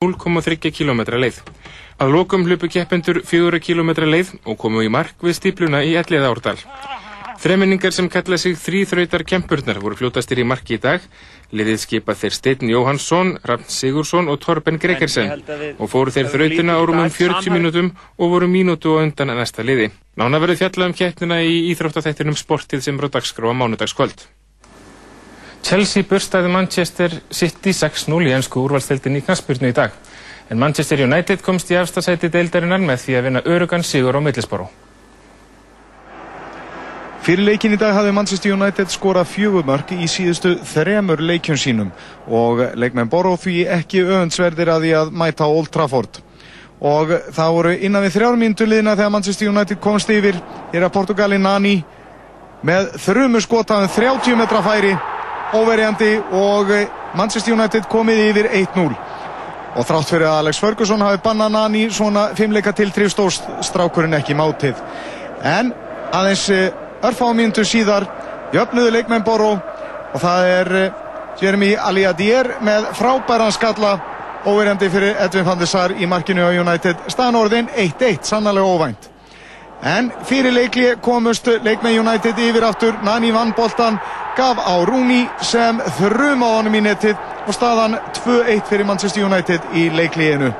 0,3 km leið. Að lokum hlupu keppendur 4 km leið og komu í mark við stípluna í Elliða árdal. Þreminningar sem kalla sig þrýþrautar kempurnar voru fljótastir í marki í dag. Liðið skipa þeir Steinn Jóhansson, Rann Sigursson og Torben Gregersen og fóru þeir þrautuna á rúmum 40 mínútum og voru mínútu og undan að næsta liði. Nána verið fjallað um keppnina í Íþróttaþættinum sportið sem bróð dagskráa mánudagskvöld. Chelsea burstaði Manchester City 6-0 í ennsku úrvalstildin í knastbyrnu í dag. En Manchester United komst í afstasæti deildarinnar með því að vinna örugan sigur á millisboru. Fyrir leikin í dag hafði Manchester United skorað fjögumörk í síðustu þremur leikjum sínum og leikmenn Boró því ekki öfundsverðir að því að mæta Old Trafford. Og það voru innan við þrjármíntu liðna þegar Manchester United komst yfir. Að Portugali Nani með þrjumu skotaðum 30 metra færi óverjandi og Manchester United komið yfir 1-0. Og þrátt fyrir að Alex Ferguson hafi bannað Nani svona fimmleika til trifstóst strákurinn ekki mátið. En aðeins örfá mínútur síðar jöfnuðu leikmenn Boró og það er eh, Jeremy Aliadier með frábæran skalla óverjandi fyrir Edvin van der Sar í markinu á United staðanorðin 1-1, sannlega óvænt en fyrir leikli komust leikmenn United yfir aftur. Nani vann boltan, gaf á Rúni sem þrjum á honum í netið og staðan 2-1 fyrir Manchester United í leikliðinu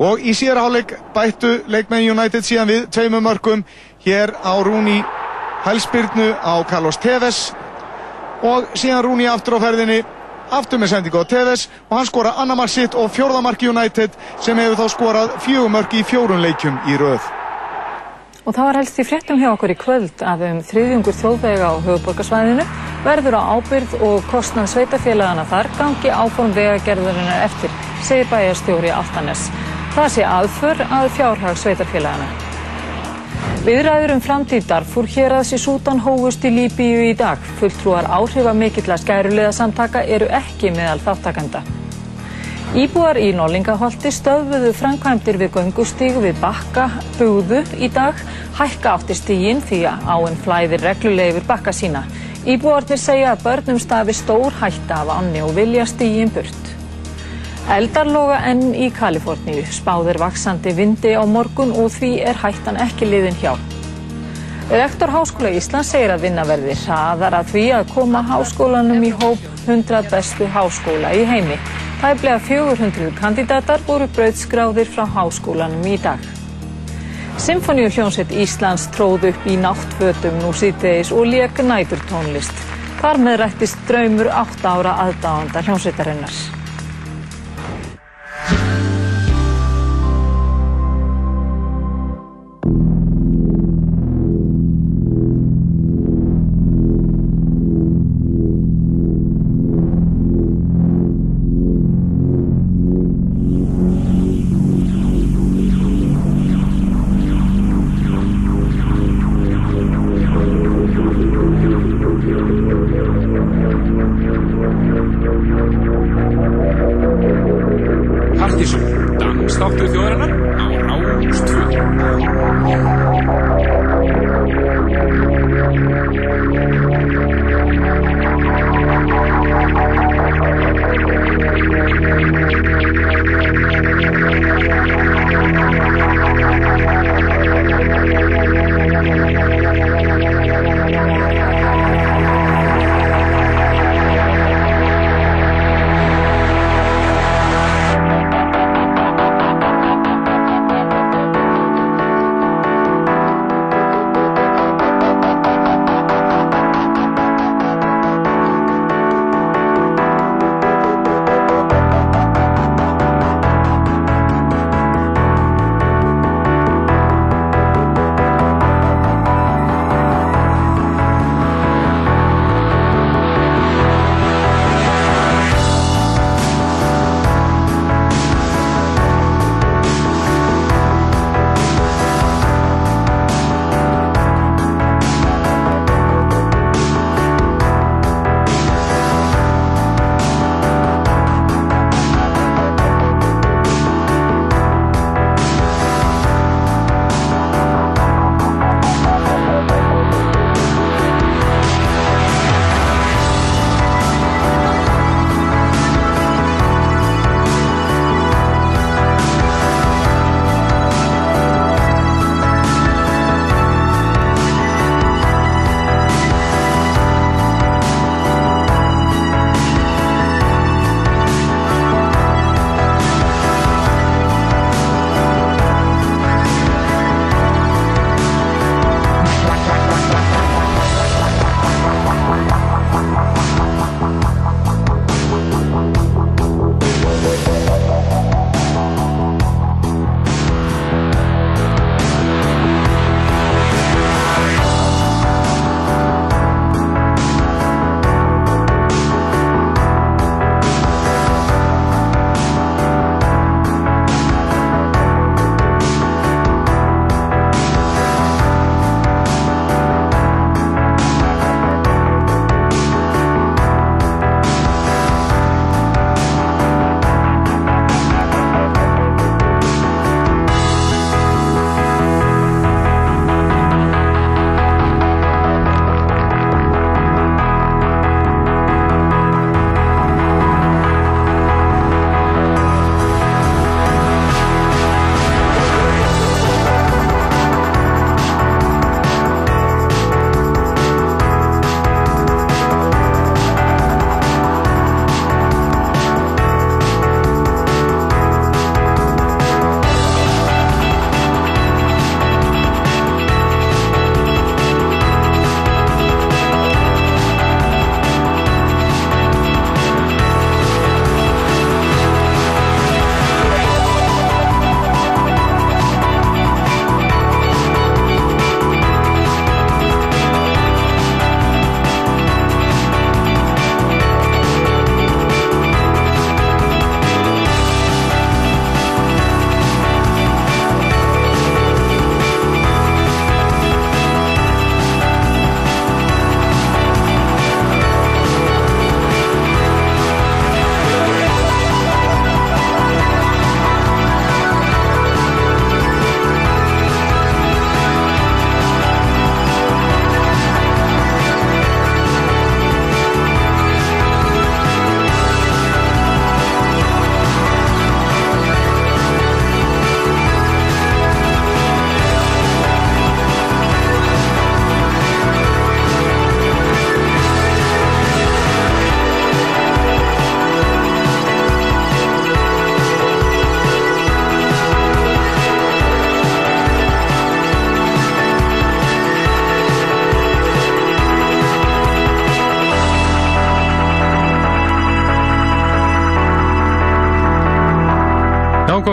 og í síðarháleik bættu leikmenn United síðan við tveimum mörgum hér á Rúni hælspyrnu á Carlos Tevez. Og síðan Rúni aftur á ferðinni aftur með sendingu á Tevez og hann skora annamark sitt og fjórðamark United sem hefur þá skorað fjögumörk í fjórun leikjum í rauð. Og það var helst í fréttum hjá okkur í kvöld að um þriðjungur þjóðvega á höfuborgarsvæðinu verður á ábyrð og kostnað sveitafélagana þar gangi áform vegagerðurinnar eftir, segir bæjarstjóri Altanes. Það sé aðför að fjárhag sveitafélagana. Viðræður um framtíð Darfur hér aðs í Sútan hófust í Líbíu í dag. Fulltrúar áhrifa mikill að skærulega samtaka eru ekki meðal þáttakanda. Íbúar í Norlingaholti stöðuðu framkvæmdir við göngustíg við bakka búðu í dag. Hækka átti stígin því að áinn flæðir reglulegir bakka sína. Íbúarnir segja að börnum stafi stór hætta af ánni og vilja stígin burt. Eldarloga enn í Kaliforníu, spáðir vaksandi vindi á morgun og því er hættan ekki liðin hjá. Rektor Háskóla Íslands segir að vinnaverði hraðar að því að koma háskólanum í hóp 100 bestu háskóla í heimi. Tæplega 400 kandidatar voru brauðskráðir frá háskólanum í dag. Symfóníu hljónsett Íslands tróð upp í náttfötum nú síðdeis og leik nætur tónlist. Þar með rættist draumur 8 ára aðdáðanda hljónsettarinnar. Yeah.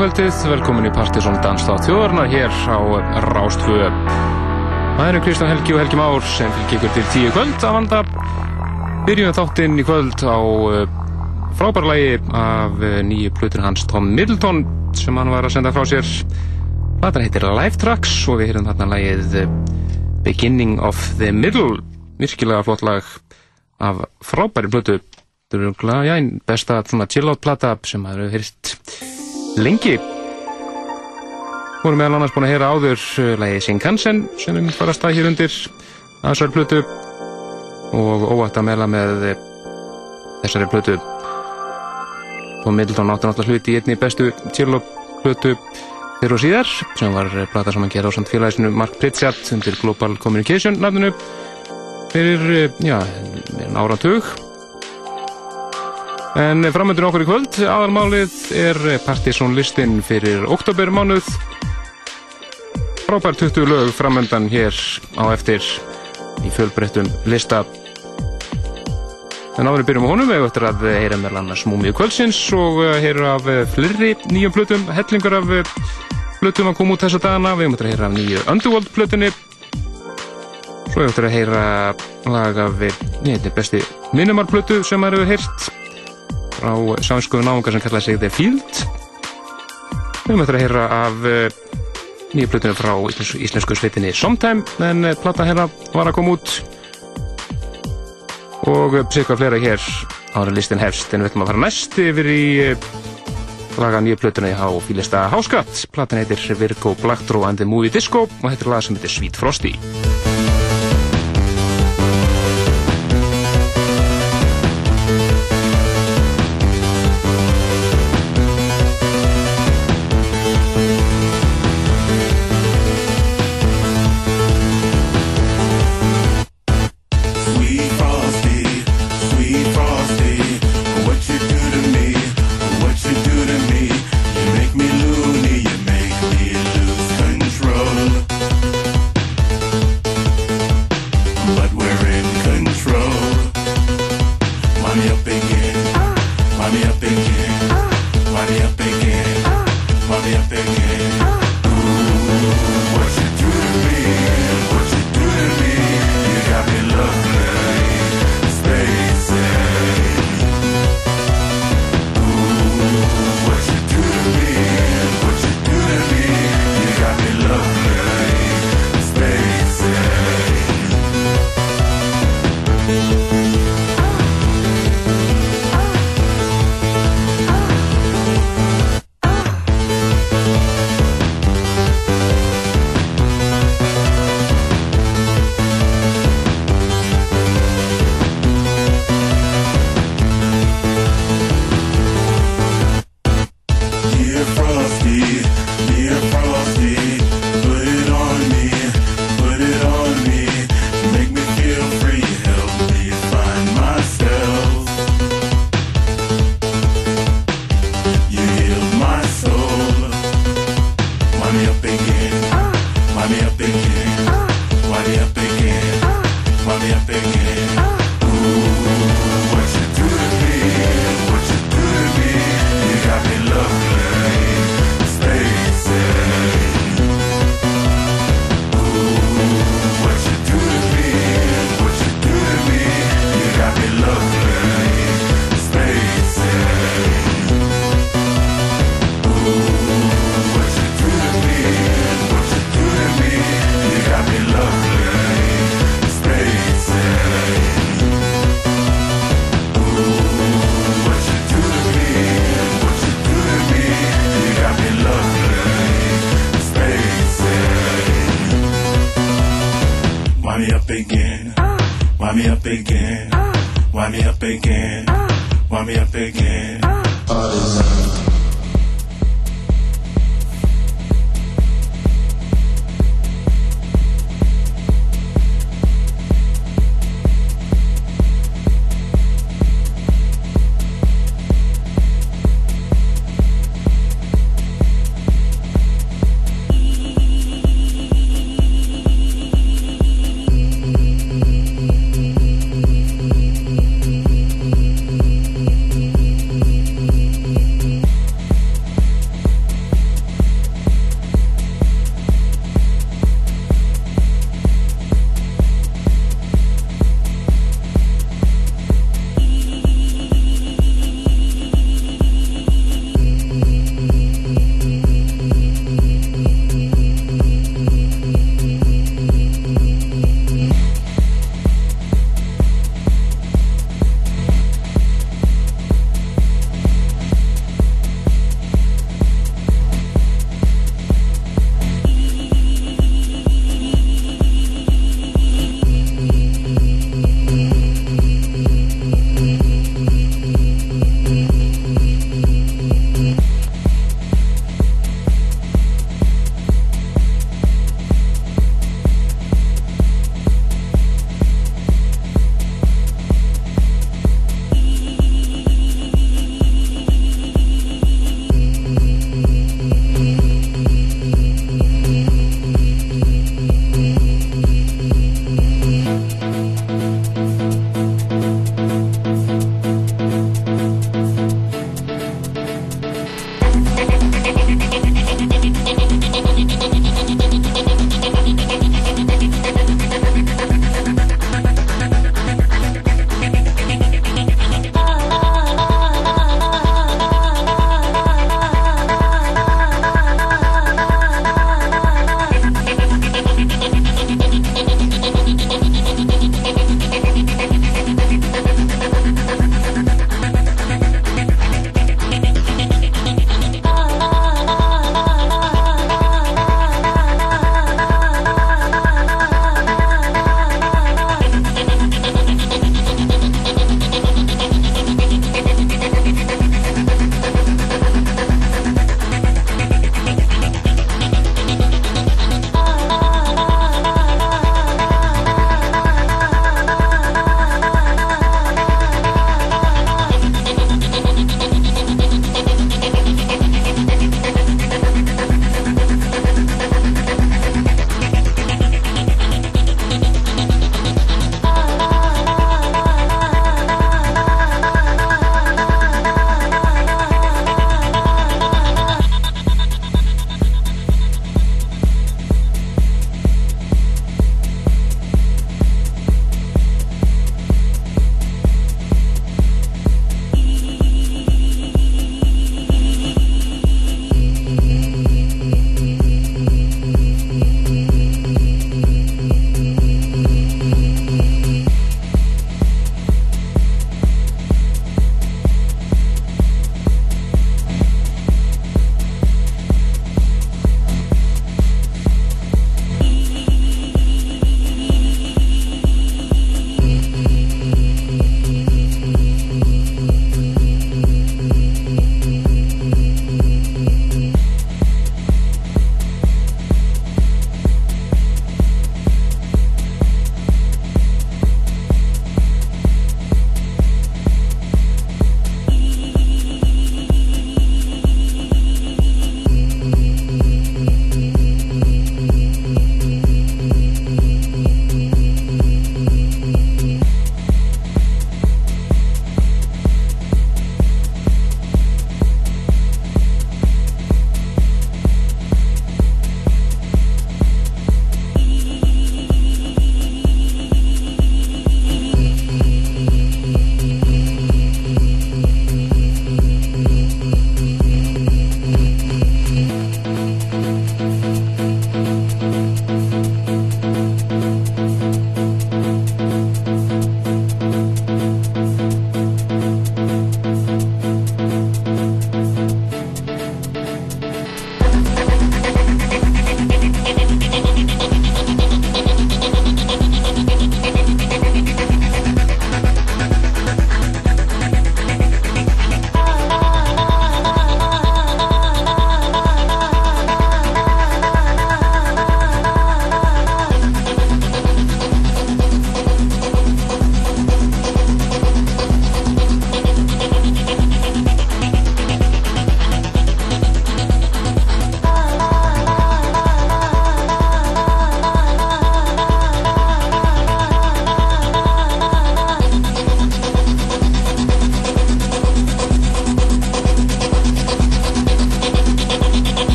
kvöldið, velkomin í Partisón Danstáð þjóðarnar hér á Rástföðu. Það eru Kristján Helgi og Helgi Már sem fylgir ykkur til tíu kvöld að vanda. Byrjum þáttinn í kvöld á uh, frábærlægi af uh, nýju plutur hans Tom Middleton sem hann var að senda frá sér. Platan heitir Live Tracks og við heyrum þarna lægið uh, Beginning of the Middle. Virkilega flott lag af frábæri plutu. Þetta eru já, einn besta chill-out plata sem það eru hýrst lengi. Vorum meðal annars búin að heyra áður uh, lægi Shinkansen sem við myndum bara að stað hér undir að þessari plötu og óvægt að meðla með uh, þessari plötu. Og Middleton áttur náttúrulega hluti í einni bestu tjörlóplötu fyrir og síðar sem var plata sem hann gera á samt félagisinu Mark Pritchard undir Global Communication nafninu fyrir, já, áratug En framöndur okkur í kvöld, aðalmálið er Partiðsson listin fyrir oktobermánuð. Frábær 20 lög framöndan hér á eftir í fjölbreyttum lista. En áður byrjum á honum, við eftir að heyra með annars múmið kvöldsins og heyra af flirri nýjum plötum, hellingar af plötum að koma út þessa dagana. Við eftir að heyra af nýju Underworld plötunni. Svo höfum við að heyra lag af, ég veit, besti minimarplötu sem maður hefur heyrt á sánskuðu náungar sem kallaði sig The Field. Við höfum eftir að heyra af uh, nýju plötunum frá íslensku sveitinni Sometime en uh, platan hérna var að koma út. Og psikka flera hér ára listin hefst en við ætlum að fara næst yfir í laga nýju plötuna í há fílista Háskatt platan heitir Virgo Blackdraw and the Movie Disco og heitir lag sem heitir Sweet Frosty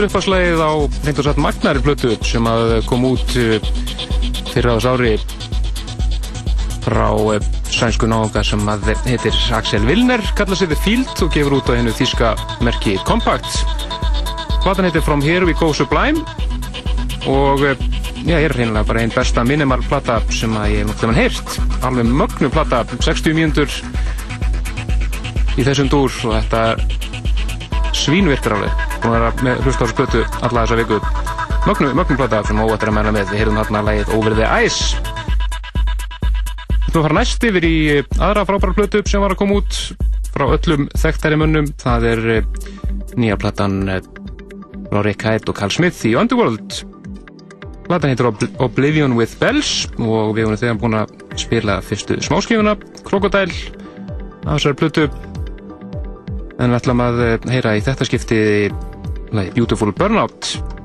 Þetta er uppfarslegið á reynd og satt Magnari blötu sem kom út eh, fyrir áðs ári frá eh, sænsku náðunga sem heitir Axel Wilner, kalla sig The Field og gefur út á hennu þíska merki Compact. Platan heitir From Here We Go Sublime og eh, já, ég er reynilega bara einn besta minimal plata sem ég hef náttúrulega heyrt. Alveg mögnu plata, 60 mínútur í þessum dúr og þetta svínvirkar alveg búin að vera með hlusta á plötu alla þessa viku. Mögnum, mögnum plöta sem óvægt er að menna með. Við heyrum þarna lægið Over the Ice. Þú fara næst yfir í aðra frábæra plötu sem var að koma út frá öllum þekktæri munnum það er eh, nýja platan eh, frá Rick Hyde og Carl Smith í Underworld. Platan heitir Oblivion with Bells og við erum þegar búin að spila fyrstu smáskifuna Crocodile af þessari plötu. En við ætlum að eh, heyra í þetta skipti Beautiful Burnout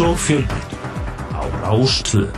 og fjölbreytt á Rástvö.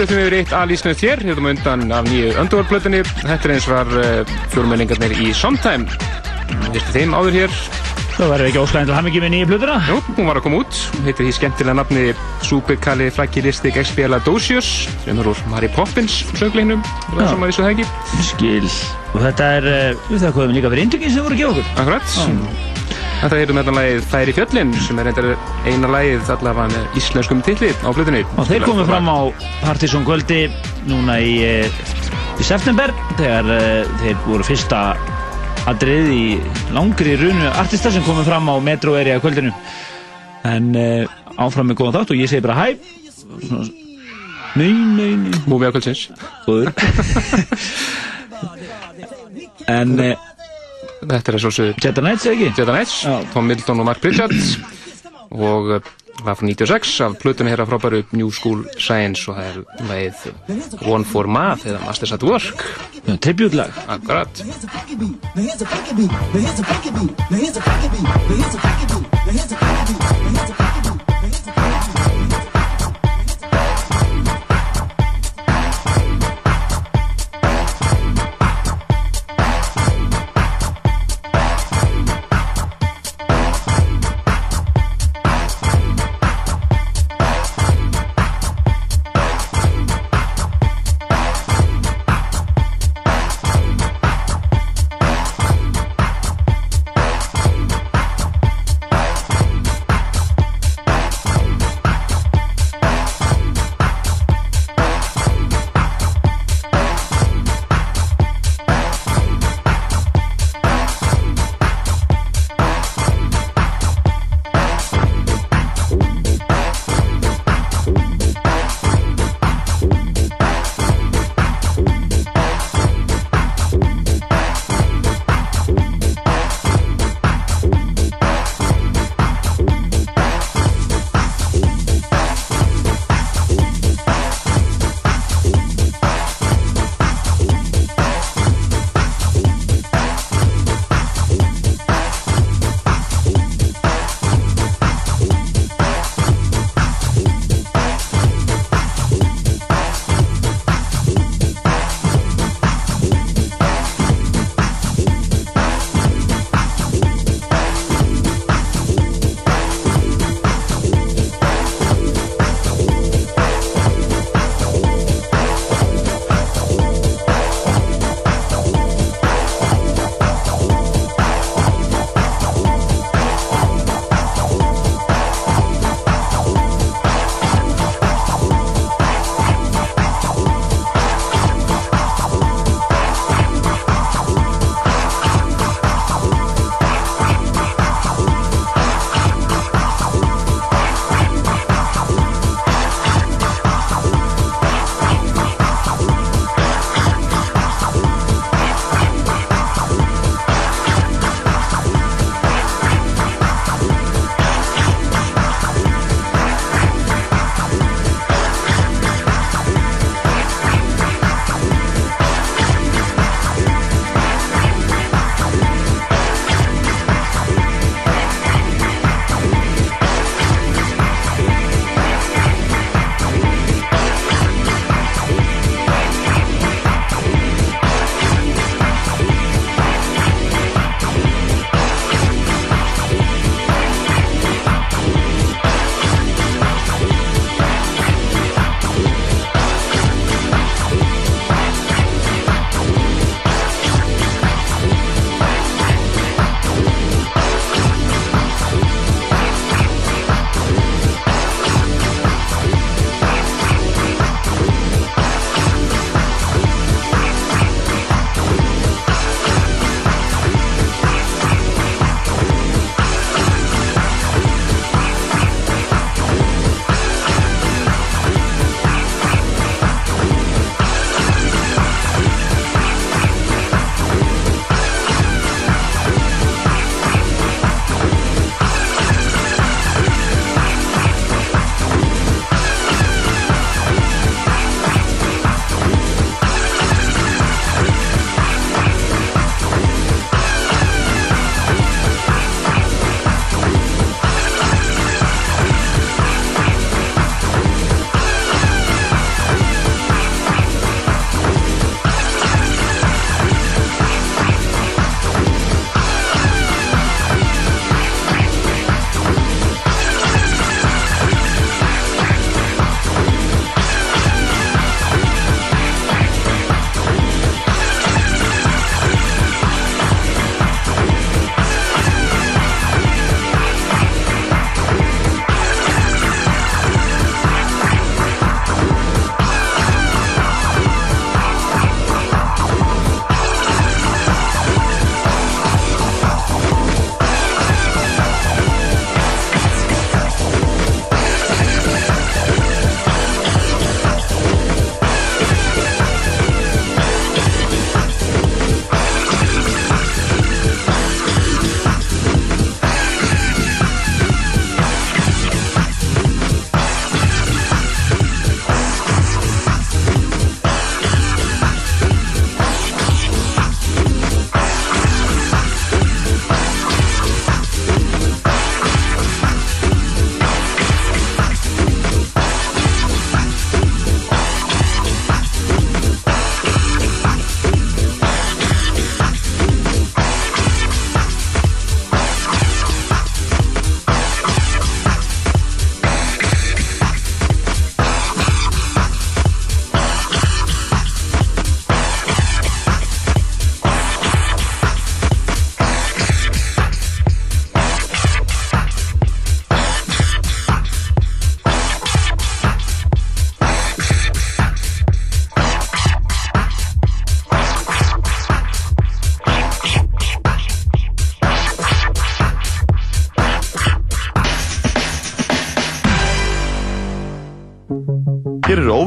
Við yfir eitt alísnið þér, hérna um undan af nýju Underworld-plötunni. Þetta er eins var uh, fjórmenningarnir í Sometime. Vistu þeim áður hér? Það verður ekki óslæðin til hamingi með nýju plötuna. Jú, hún var að koma út. Heitir því skemmtilega nafni Supercali Fragilistic Expialidocious sem er úr Mary Poppins söngleiknum, það sem að vissu það ekki. Skil. Og þetta er, uh, við það komum líka fyrir indrykkin sem voru að gefa okkur. Akkurat. Þetta heitum þetta lagið Færi fjöllin sem er reyndar eina lagið allavega með íslenskum titli á plötunni. Og þeir komu fram á Partizón kvöldi núna í, uh, í september þegar uh, þeir voru fyrsta aðrið í langri runu artista sem komu fram á Metro Area kvöldinu. En uh, áfram með góðan þátt og ég segi bara hæ. Nei, nei, nei. Múmi á kvöldsins. Góður. en uh, Þetta er svo svo Jetta Nights eða ekki? Jetta Nights. Tom Middleton og Mark Pritchard og eh, var frá 96 af plötunni hérna frábæru New School Science og það er leið One for Math eða Masters at Work. Það er tributlag Akkurat Akkurat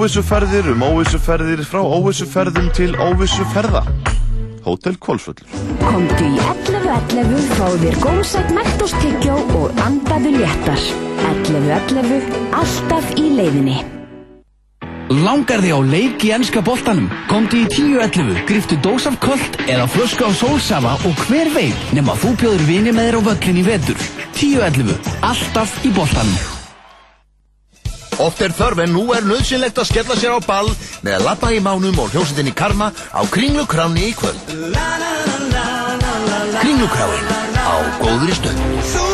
óvissuferðir um óvissuferðir frá óvissuferðum til óvissuferða. Hótel Kvolsvöllur. Komdu í 11.11, fáðu þér gómsætt Mentos-tyggjó og andaðu léttar. 11.11, alltaf í leiðinni. Langar þig á leik í ennska boltanum? Komdu í 10.11, griftu dós af kolt eða flösku af sólsafa og hver veit nema þú bjóður vini með þér á völlin í vetur. 10.11, alltaf í boltanum. Oft er þörf en nú er nöðsynlegt að skella sér á ball með að lappa í mánum og hljómsveitinni Karma á Kringlukráni í kvöld. Kringlukráin á góðri stöð.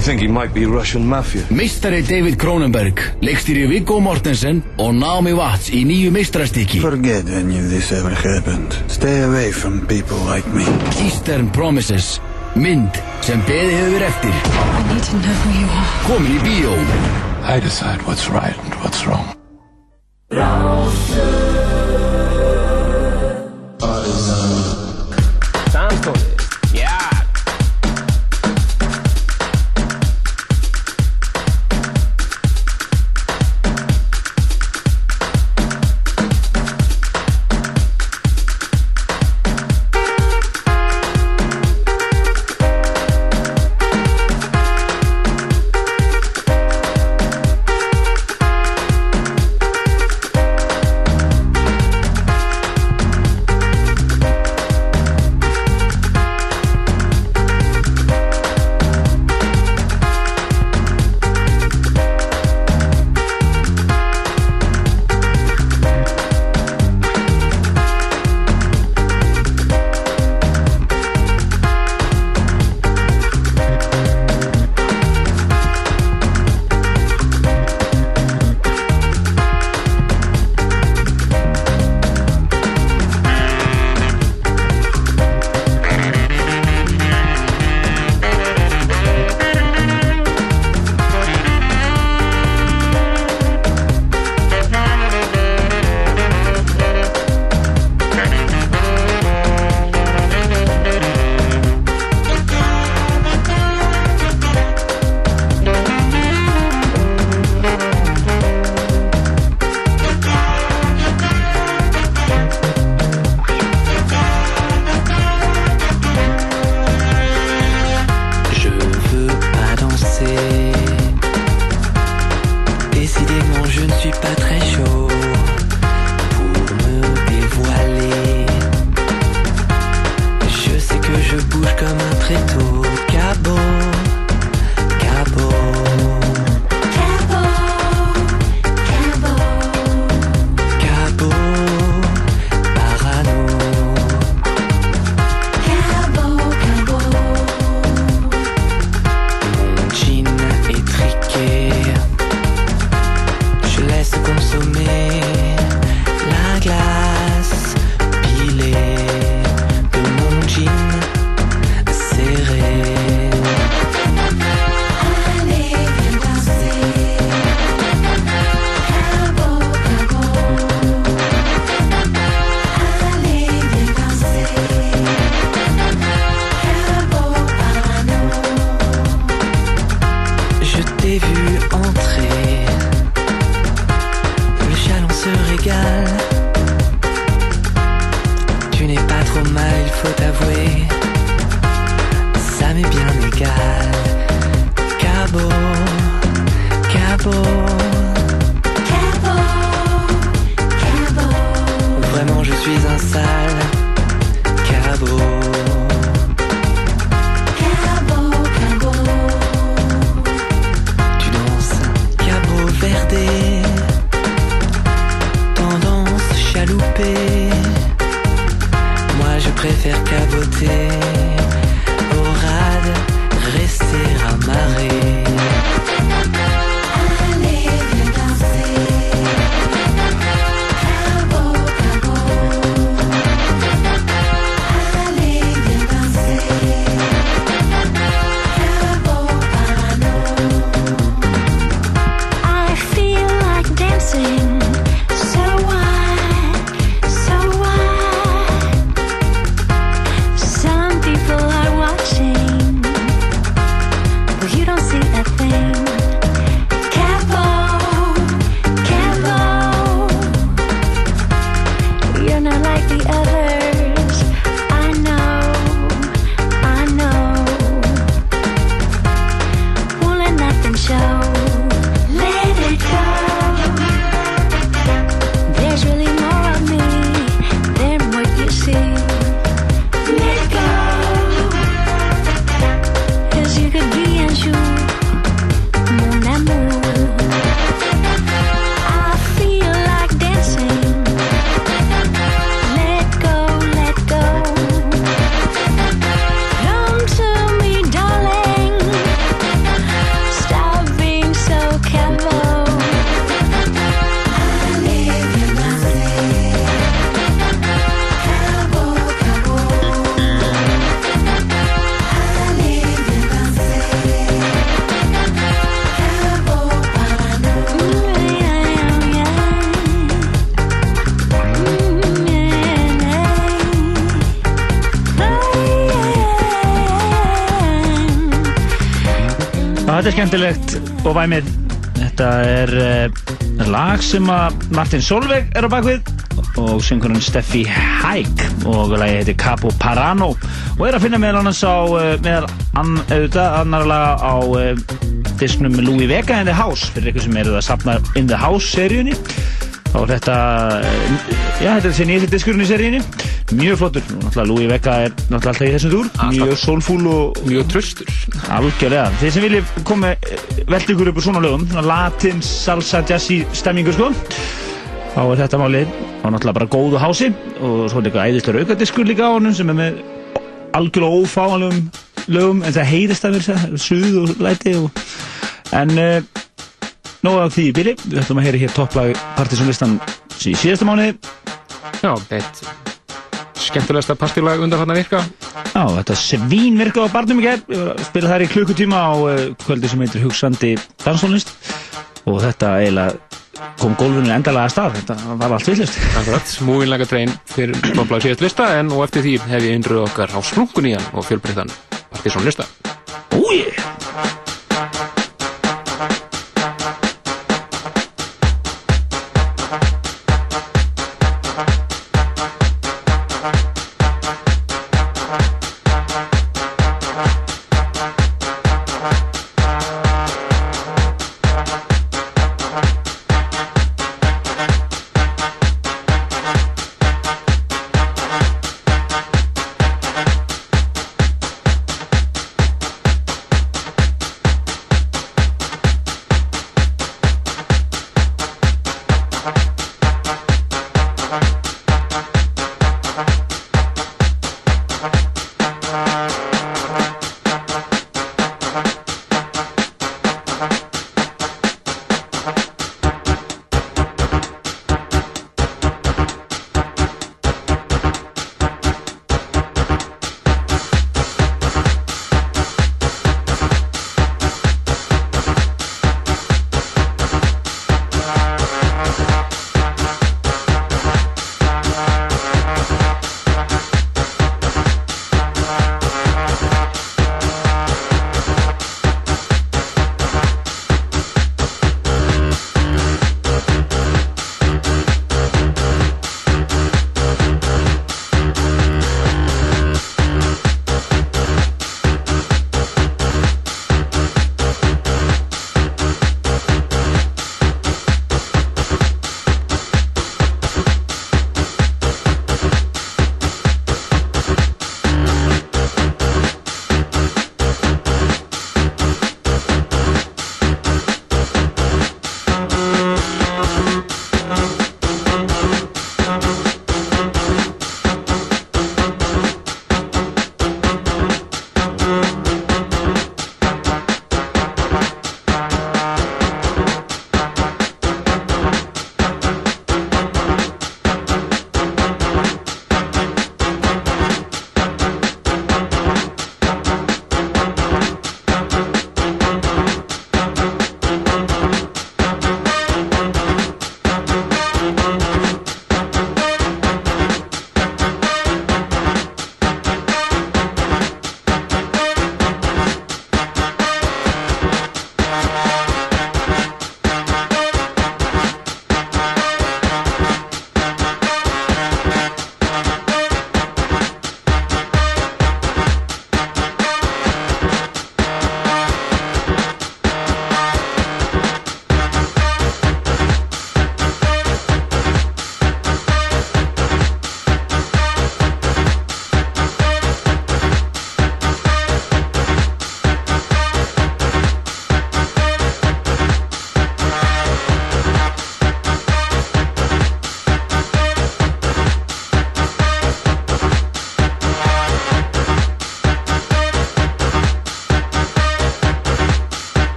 We think he might be Russian mafia. Meistari David Cronenberg, leikstýri Viggo Mortensen og Naomi Watts í nýju meistarastykki. Forget any of this ever happened. Stay away from people like me. Eastern Promises, mynd sem beði hefur eftir. I need to know who you are. Komin í bíó. I decide what's right and what's wrong. Samstóðið, skemmtilegt og væmið. Þetta er uh, lag sem að Martin Solveig er á bakvið og syngurinn Steffi Haig og lagi heitir Capo Parano og er að finna meðal annars á uh, meðal an, auðvitað annar laga á uh, disknum Louis Vega in the House fyrir ykkur sem eru að sapna In the House seríunni. Og þetta já, þetta er þessi nýjast diskurinn í seríunni. Mjög flottur, náttúrulega Louis Vega er náttúrulega alltaf í þessum túr, mjög soulful og mjög tröstur algjörlega, þeir sem vilja koma velta ykkur upp úr svona lögum, svona latin salsa, jazzy stemmingu sko. Þá er þetta málið. Og náttúrulega bara góðu hási. Og svo líka æðislega aukadiskur líka á honum sem er með algjörlega ófáanlegum lögum en það heyrist að vera suð og læti og... en uh, nóða af því í byrji við ætlum að heyra hér topplag partysónlistan í síðasta mánuði. Já, eitt skemmtilegasta partílag undan hann að virka. Já, þetta svín virka á barnum ég spila þær í klukkutíma á uh, kvöldi sem heitir Hugsandi danstónlist. Og þetta eiginlega kom gólfinu endalega að stað. Þetta var allt villist Akkurat, múinlega treyn fyrir topplag síðast lista en og eftir því hef ég innröð okkar á slungun í hann og fjölbreyttan partysónlista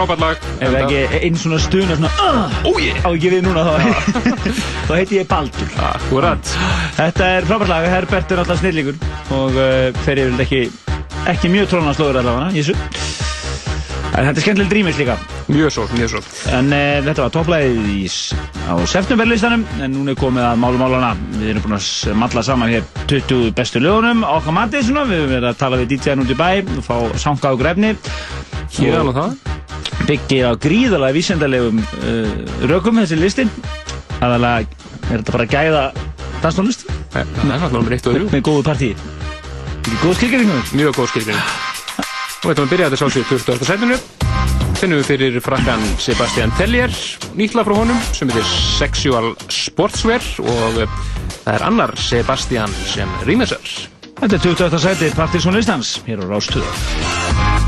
frábært lag. Ef ekki einn svona stuna svona uh, Ó ég! á ekki við núna þá þá heiti ég Baldur. Akkurat. Þetta er frábært lag, Herbert er alltaf snillíkur og uh, fer yfir ekki, ekki mjög trónaslóður allavega, Jésu. En þetta er skemmtilegt rýmis líka. Mjög svo, mjög svo. En uh, þetta var topplæðið í, á septemberlistanum, en núna er komið að málu málana. Við erum búin að malla saman hér 20 bestu lögunum okkar mati svona. Við höfum verið að tala við DJ-n út í bæ og fá sanga á grefni. Héðan og það. Byggir á gríðalega vísendalegum uh, rökum þessi listin. Aðalega er þetta bara að gæða danstónlist. Það er náttúrulega nummer eitt og þrjú. Með góðu partíi. Ekki góð skilgjöringum? Mjög góð skilgjöring. Og þetta var að byrja þetta sálsvið 20. setinu. Finnum við fyrir frakkan Sebastian Tellier, nýtla frá honum, sem heitir Sexual Sportswear og eh, það er annar Sebastian sem rýmisar. Þetta er 28. seti Partíson listans hér á Rástöðu.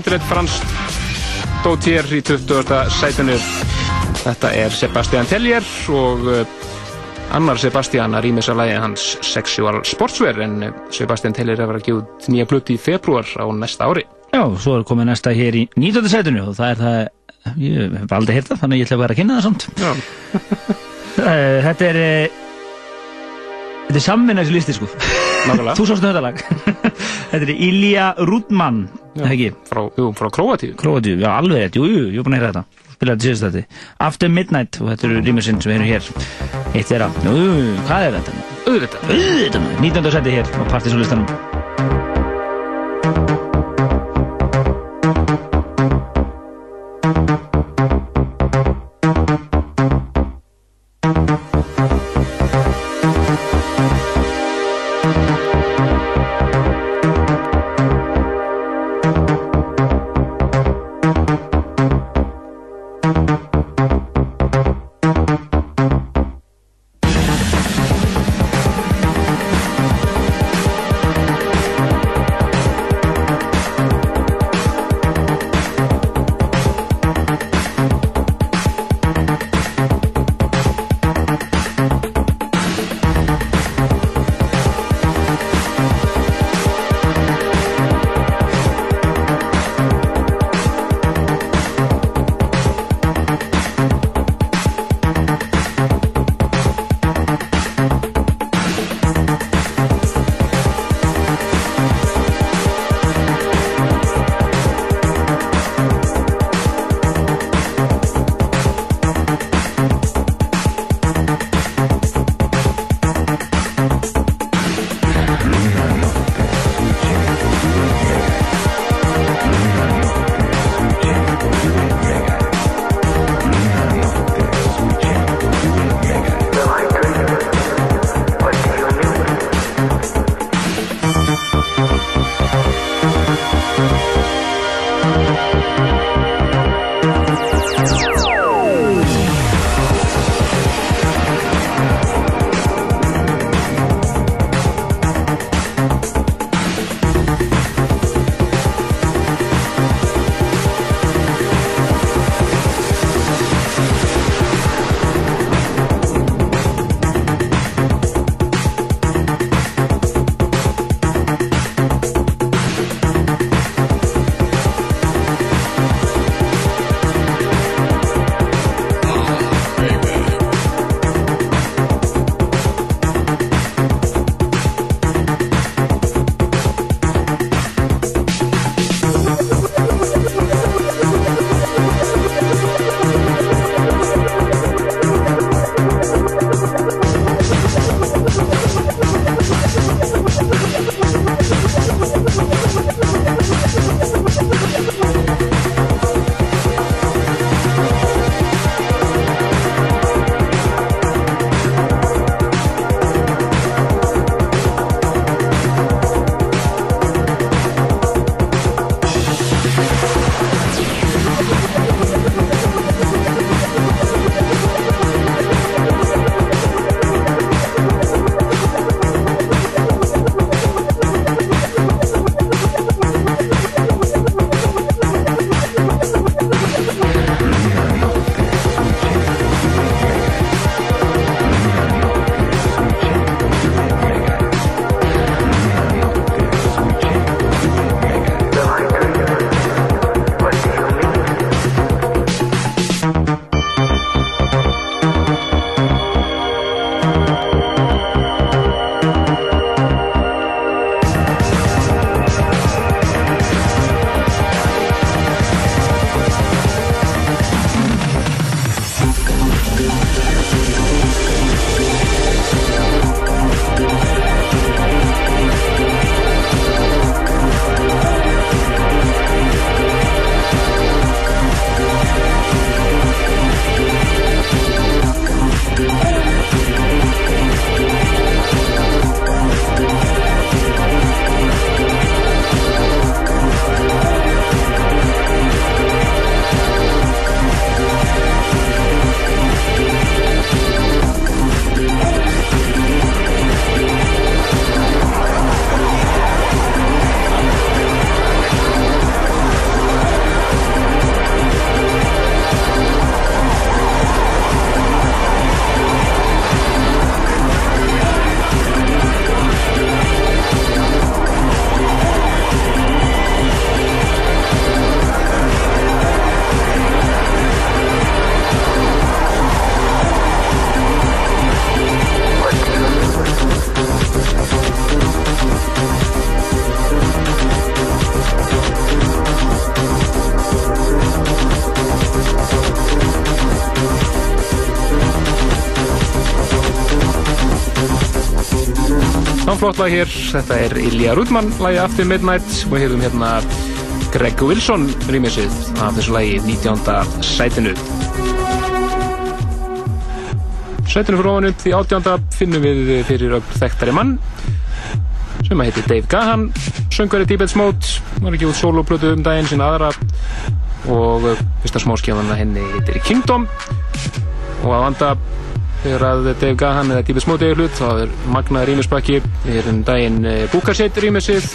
Skemmtilegt franskt Dótier í 20. sætinu. Þetta er Sebastian Tellier og uh, annar Sebastian að rýmis að lægi hans Sexual Sportswear en uh, Sebastian Tellier er að gefa út nýja plutt í februar á næsta ári. Já, svo er komið næsta hér í 19. setinu og það er það, ég hef aldrei heyrt það, þannig að ég ætla að vera að kynna það samt. Eh, Þetta er, eh, þetta er samvinna þessi listi, sko. Nákvæmlega. Þú sástu þetta lag. þetta er Ilja Rúdmann, ekki? Frá, jú, frá Króatíu. Króatíu, já, alveg rétt, jú, jú, ég er búin að heyra þetta. Spilaði þetta síðast þetta. After Midnight, og þetta eru rýmisinn sem við erum hér. Eitt þeirra, jú, jú, hvað er þetta? Auðvitað. Auðvitað, 19. seti hér á partysónlistanum. Flott lag hér, þetta er Ilja Rudman lagi After Midnight og við hefum hérna Greg Wilson rýmisið af þessu lagi 19. sætinu Sætinu fyrir ofan upp því 18. finnum við fyrir öll þekktari mann sem að heiti Dave Gahan söngveri Deepest Mode var ekki út soloplötu um daginn sína aðra og fyrsta smáskjáðan henni heitir Kingdom og að vanda þegar að Dave Gahan eða Deepest Mode er hlut þá er magnaði rýmisbakki. Við erum daginn búkarsett rýmisið.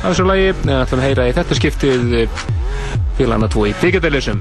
Af þessu lagi en ætlum að heyra í þetta skiptið félagana tvo í Digitalism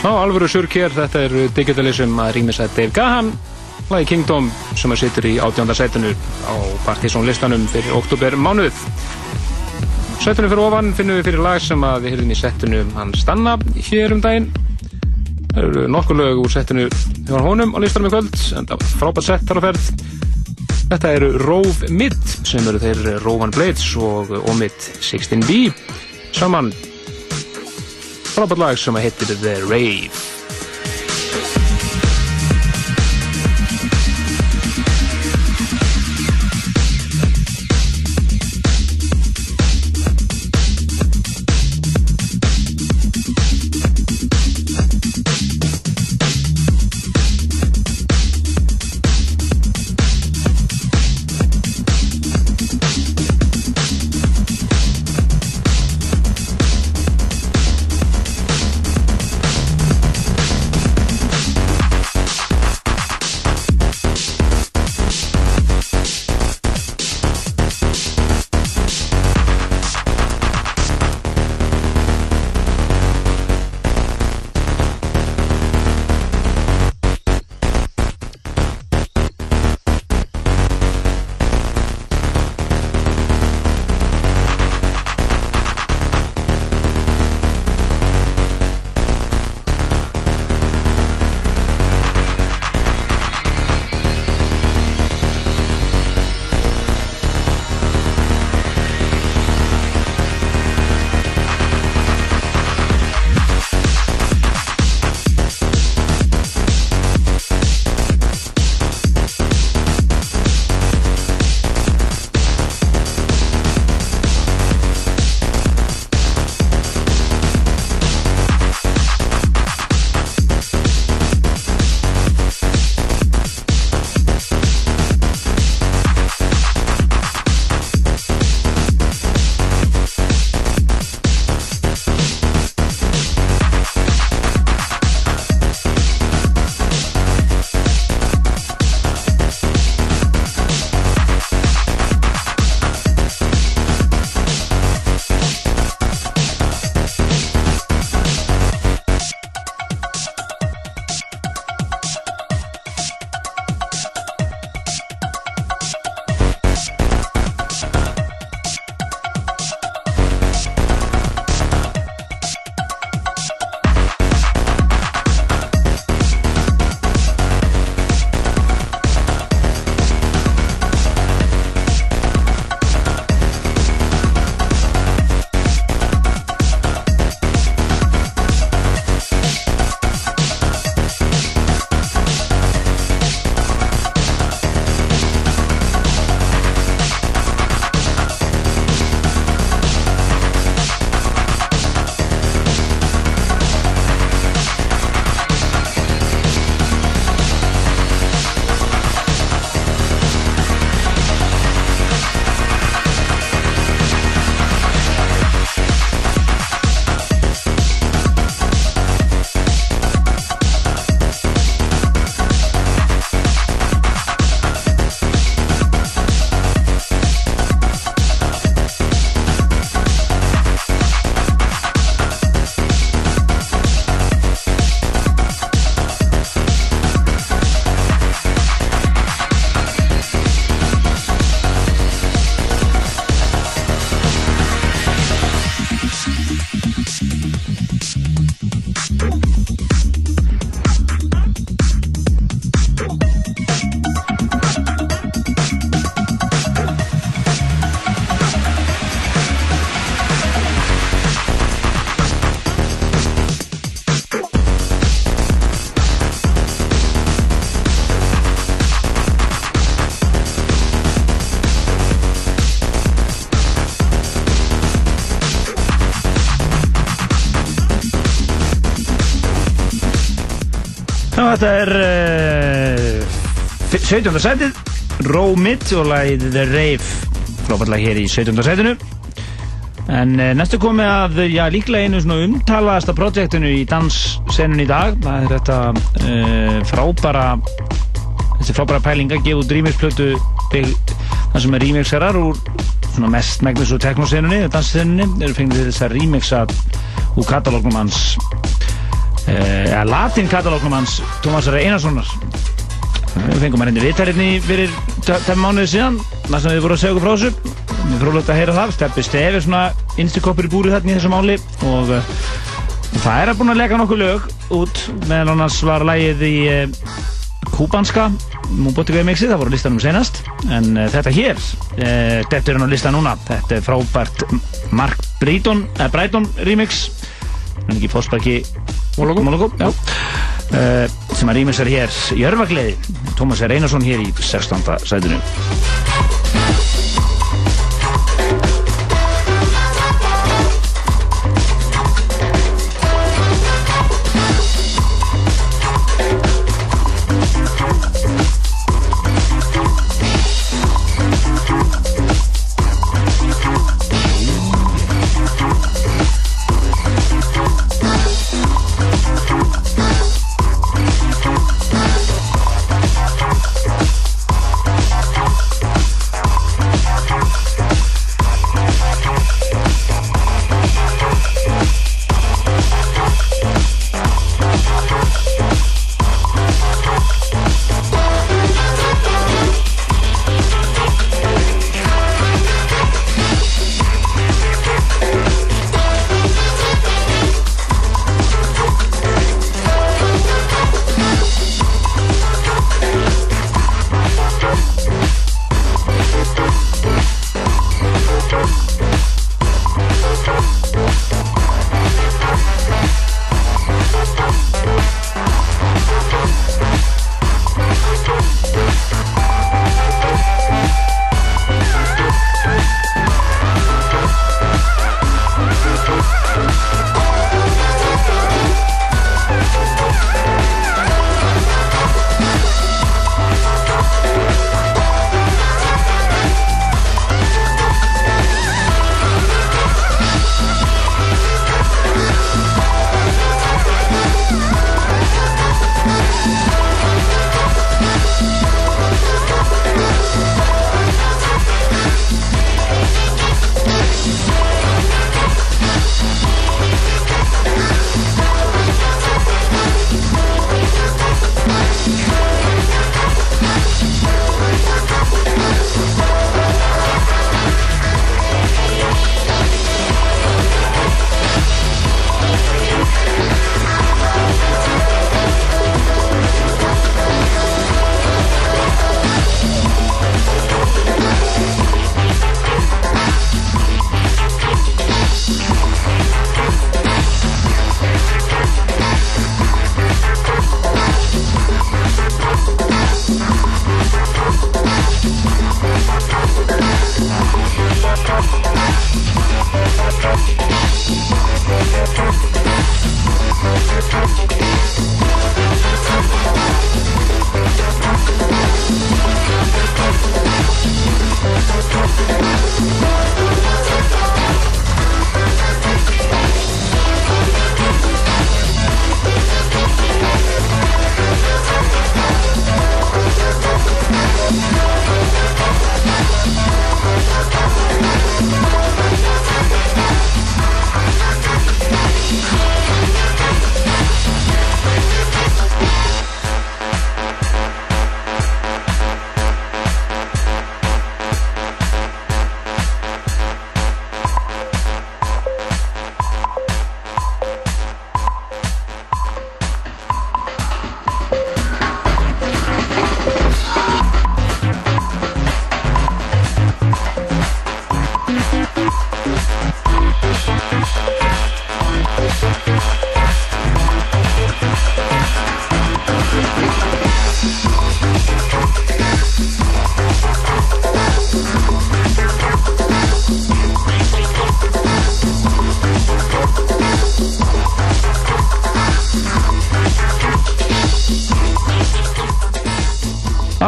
Á alvöru surk hér, þetta er Digitalism að rýmis að Dave Gahan lagi Kingdom sem að situr í átjönda sætinu á Partizón listanum fyrir oktober mánuð. Sætinu fyrir ofan finnum við fyrir lag sem við hyrðum í sætinu hann Stanna hér um daginn. Það eru nokkur lög úr sætinu hjá honum á listanum í kvöld, en það var frábært sett þar á ferð. Þetta eru Rove Mid sem eru þeir Rovan Blades og Omid 16B saman frábært lag sem heitir The Rave. Þetta er uh, 17. setið Rómit og lagið The Rave frábærlega hér í 17. setinu en uh, næstu komið að já, líklega einu svona umtalaðasta projektinu í danssenun í dag það er þetta uh, frábæra þessi frábæra pæling að gefa út remixplötu það sem er remixerar úr svona mest megnis og teknosenunni danssenunni eru fengið þess að remixa úr katalógnum hans uh, ja, latin katalógnum hans Tómas R. Einarssonar. Við fengum að henni viðtærinni fyrir tæm mánuði síðan sem við vorum að segja okkur frá þessu. Við frólægt að heyra það. Steppi Stef er svona innstikoppur í búrið þarna í þessu máli Og uh, það er að búin að lega nokkuð lög út. Meðal annars var lægið í uh, kúbanska Múbotikai mixi, það voru listanum senast En þetta hér, þetta er hann á lista núna. Þetta er frábært Mark Breiton remix En ekki Mólogo já uh, sem að rýmisar hér Jörfagleði, Tómas R. Einarsson hér í 16. sætinu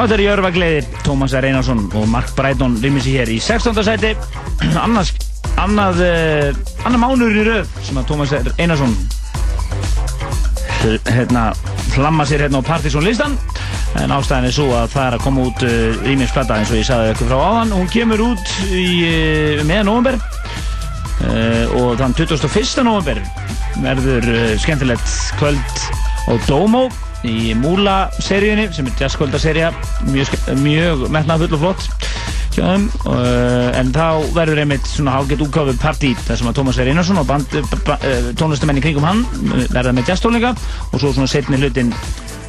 Þetta er Jörfagleiði, Tómas R. Einarsson og Mark Breiton rýmisi hér í 16. sæti annars, annað uh, annað mánuður í röð sem að Tómas R. Einarsson hérna hlamma sér hérna á Partizón listan en ástæðin er svo að það er að koma út uh, rýmingsplata eins og ég sagði ykkur frá áðan hún kemur út í meðan november og þann 21. november verður skemmtilegt kvöld á Domo í Múla seríunni sem er jazzkvöldaserja mjög, mjög metnaðfull og flott þeim uh, en þá verður einmitt svona hálfgett útgáfu partí þar sem að Tómas Verð Einarsson og band, ba, uh, tónlistamenn í kringum hann uh, verða með jazztónleika og svo svona setni hlutin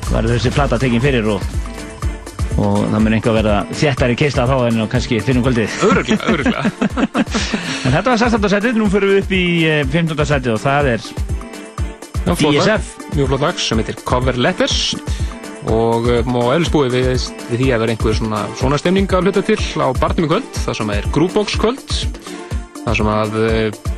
verður þessi plata tekin fyrir og, og það mun einhver verða þéttari keisla þá en kannski fyrir um kvöldið Öruglega, öruglega En þetta var 16. setið, nú fyrir við upp í eh, 15. setið og það er Já, flott. DSF. Mjög flott lag sem heitir Cover Letters og uh, má eðlisbúið við, við því að vera einhver svona, svona stemning að hluta til á barnum í kvöld, það sem er Groovebox kvöld það sem að uh,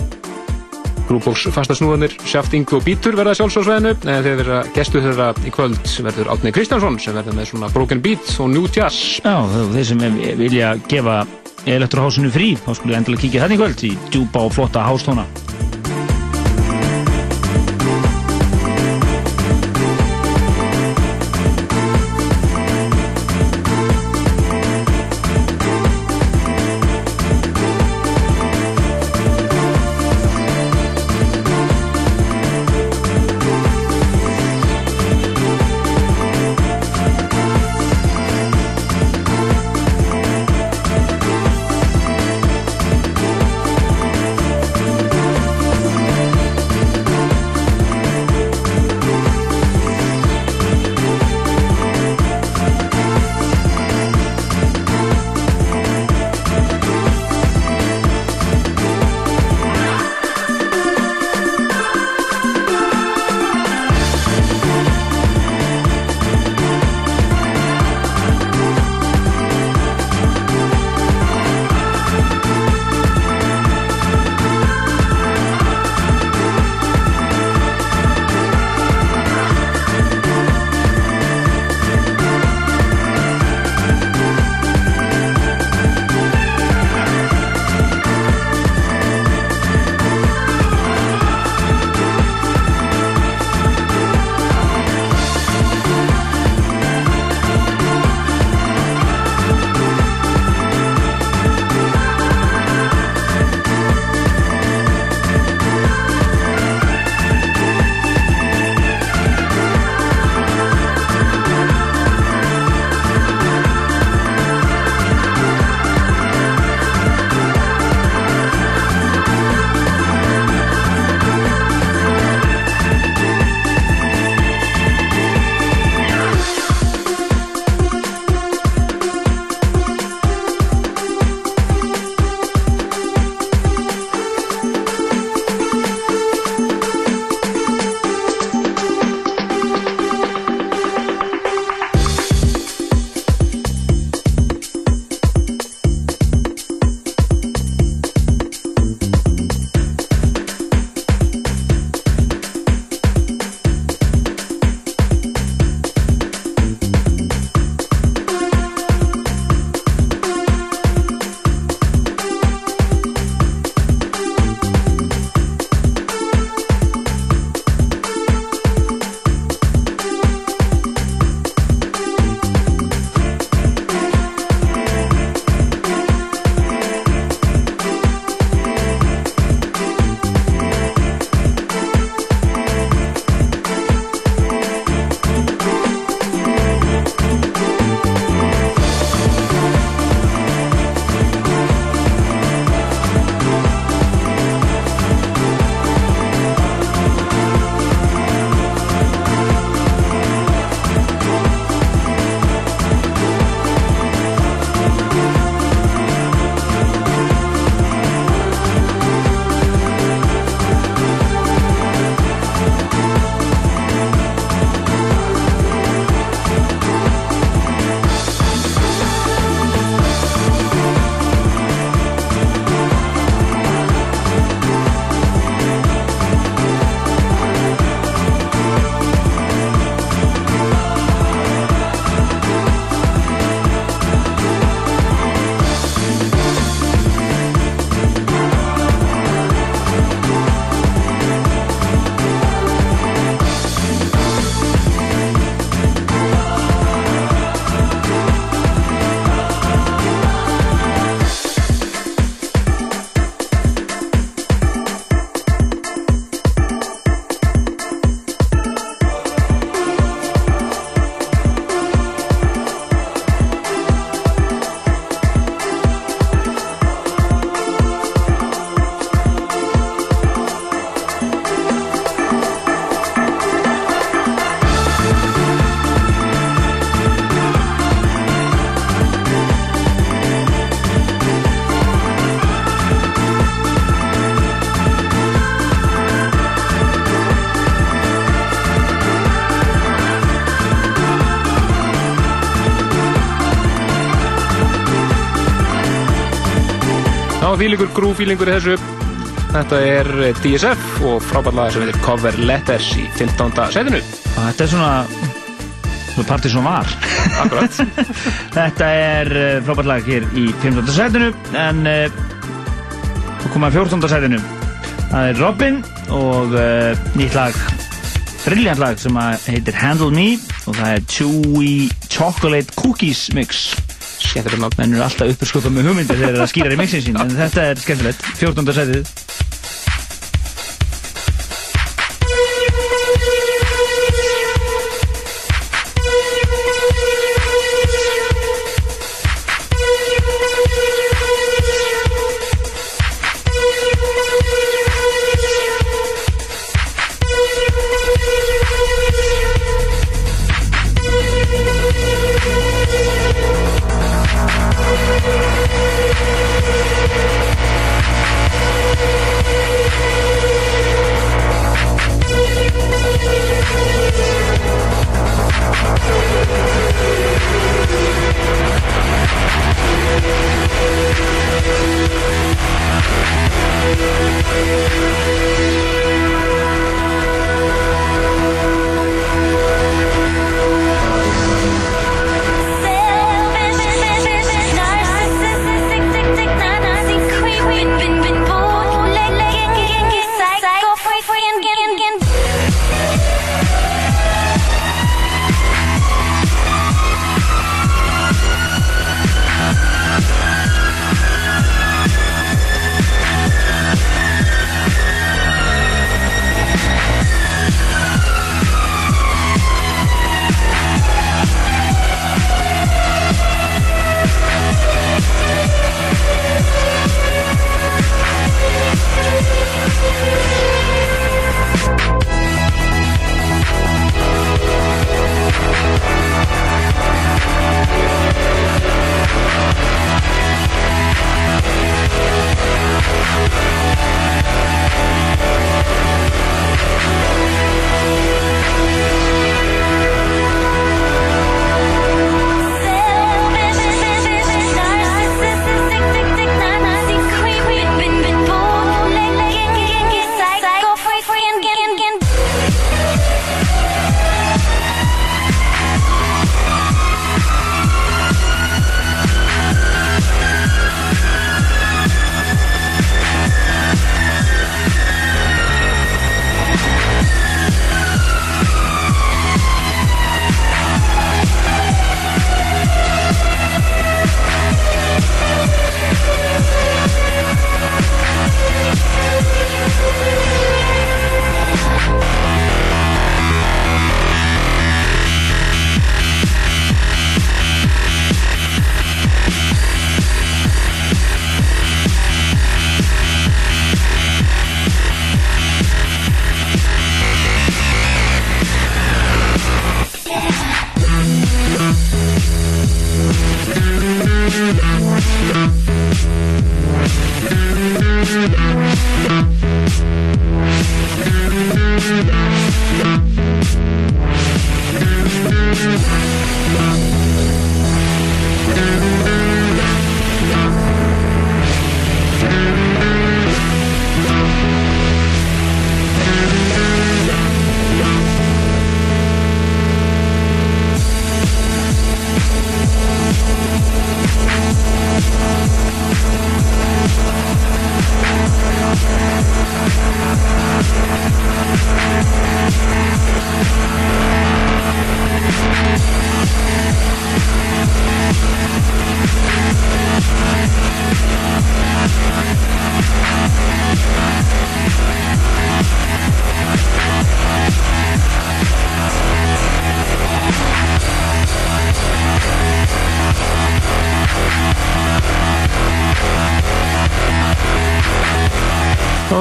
Groovebox fastasnúðanir Sjaft, Ingu og Bítur verða sjálfsvarsveðinu en þeir verða gestu þeirra í kvöld verður Átni Kristjánsson sem verður með svona Broken Beat og New Jazz. Já, þeir sem vilja gefa elektrohásinu frí, þá skulle endilega kíkja þannig kvöld í djúpa og flotta hástóna þýlingur grúfílingur í þessu. Þetta er eh, DSF og frábært lag sem heitir Cover Letters í 15. setinu. Og þetta er svona svona partí sem var Akkurat Þetta er uh, frábært lag hér í 15. sætinu en þá koma að 14. sætinu það er Robin og uh, nýtt lag brilljant lag sem heitir Handle Me og það er Chewy Chocolate Cookies Mix Skemmtilegt Menn eru alltaf uppurskupað með hugmyndir þegar þeir eru að skýra í mixin sín en þetta er skemmtilegt 14. sætið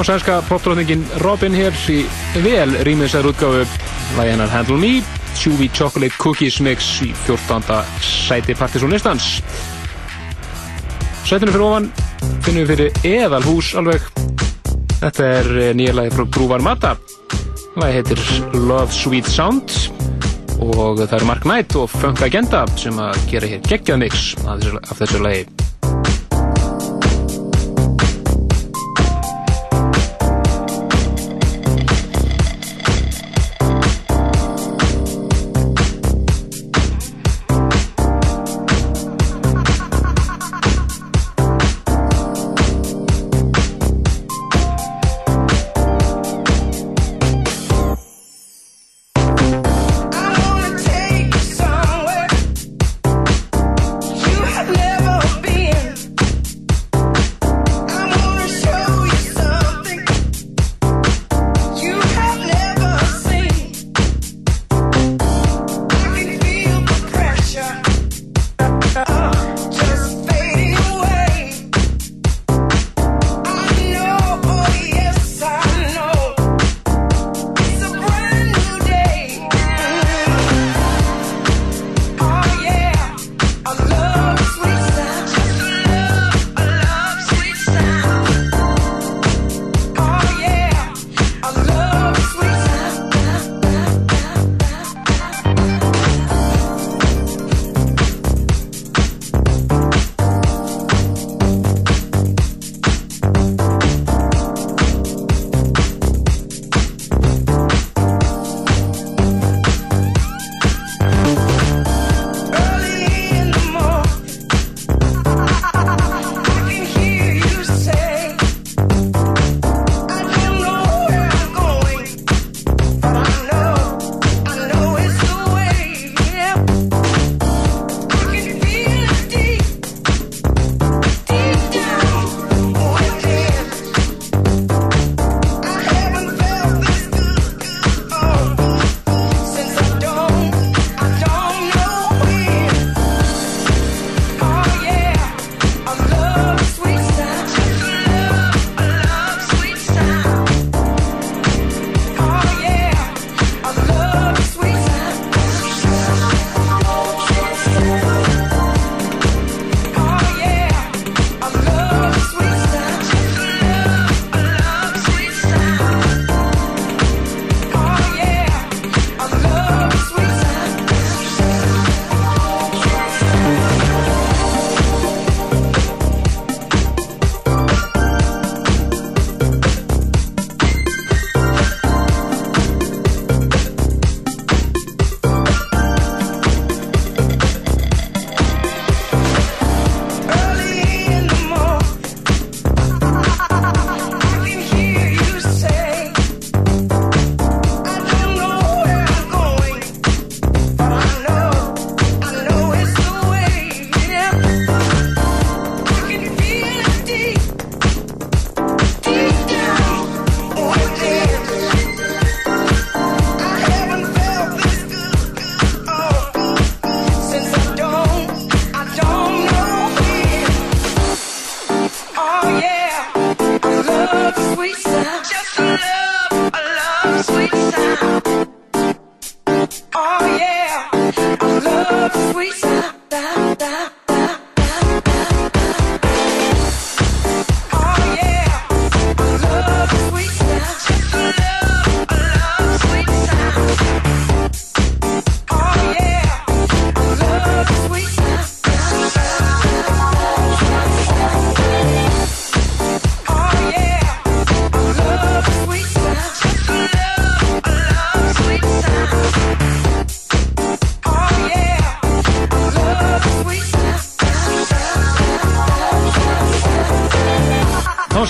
Og sænska popdrótningin Robin hér í vel rýmiðsæður útgáfu. Lagi hennar Handle Me Chewy Chocolate Cookies Mix í 14. sæti partysónistans Sætinu fyrir ofan finnum við fyrir eðalhús alveg. Þetta er eh, nýja lagi frá Grúvar Mata. Lagi heitir Love Sweet Sound og það er Mark Knight og Funk Agenda sem að gera hér geggjað mix af þessu, af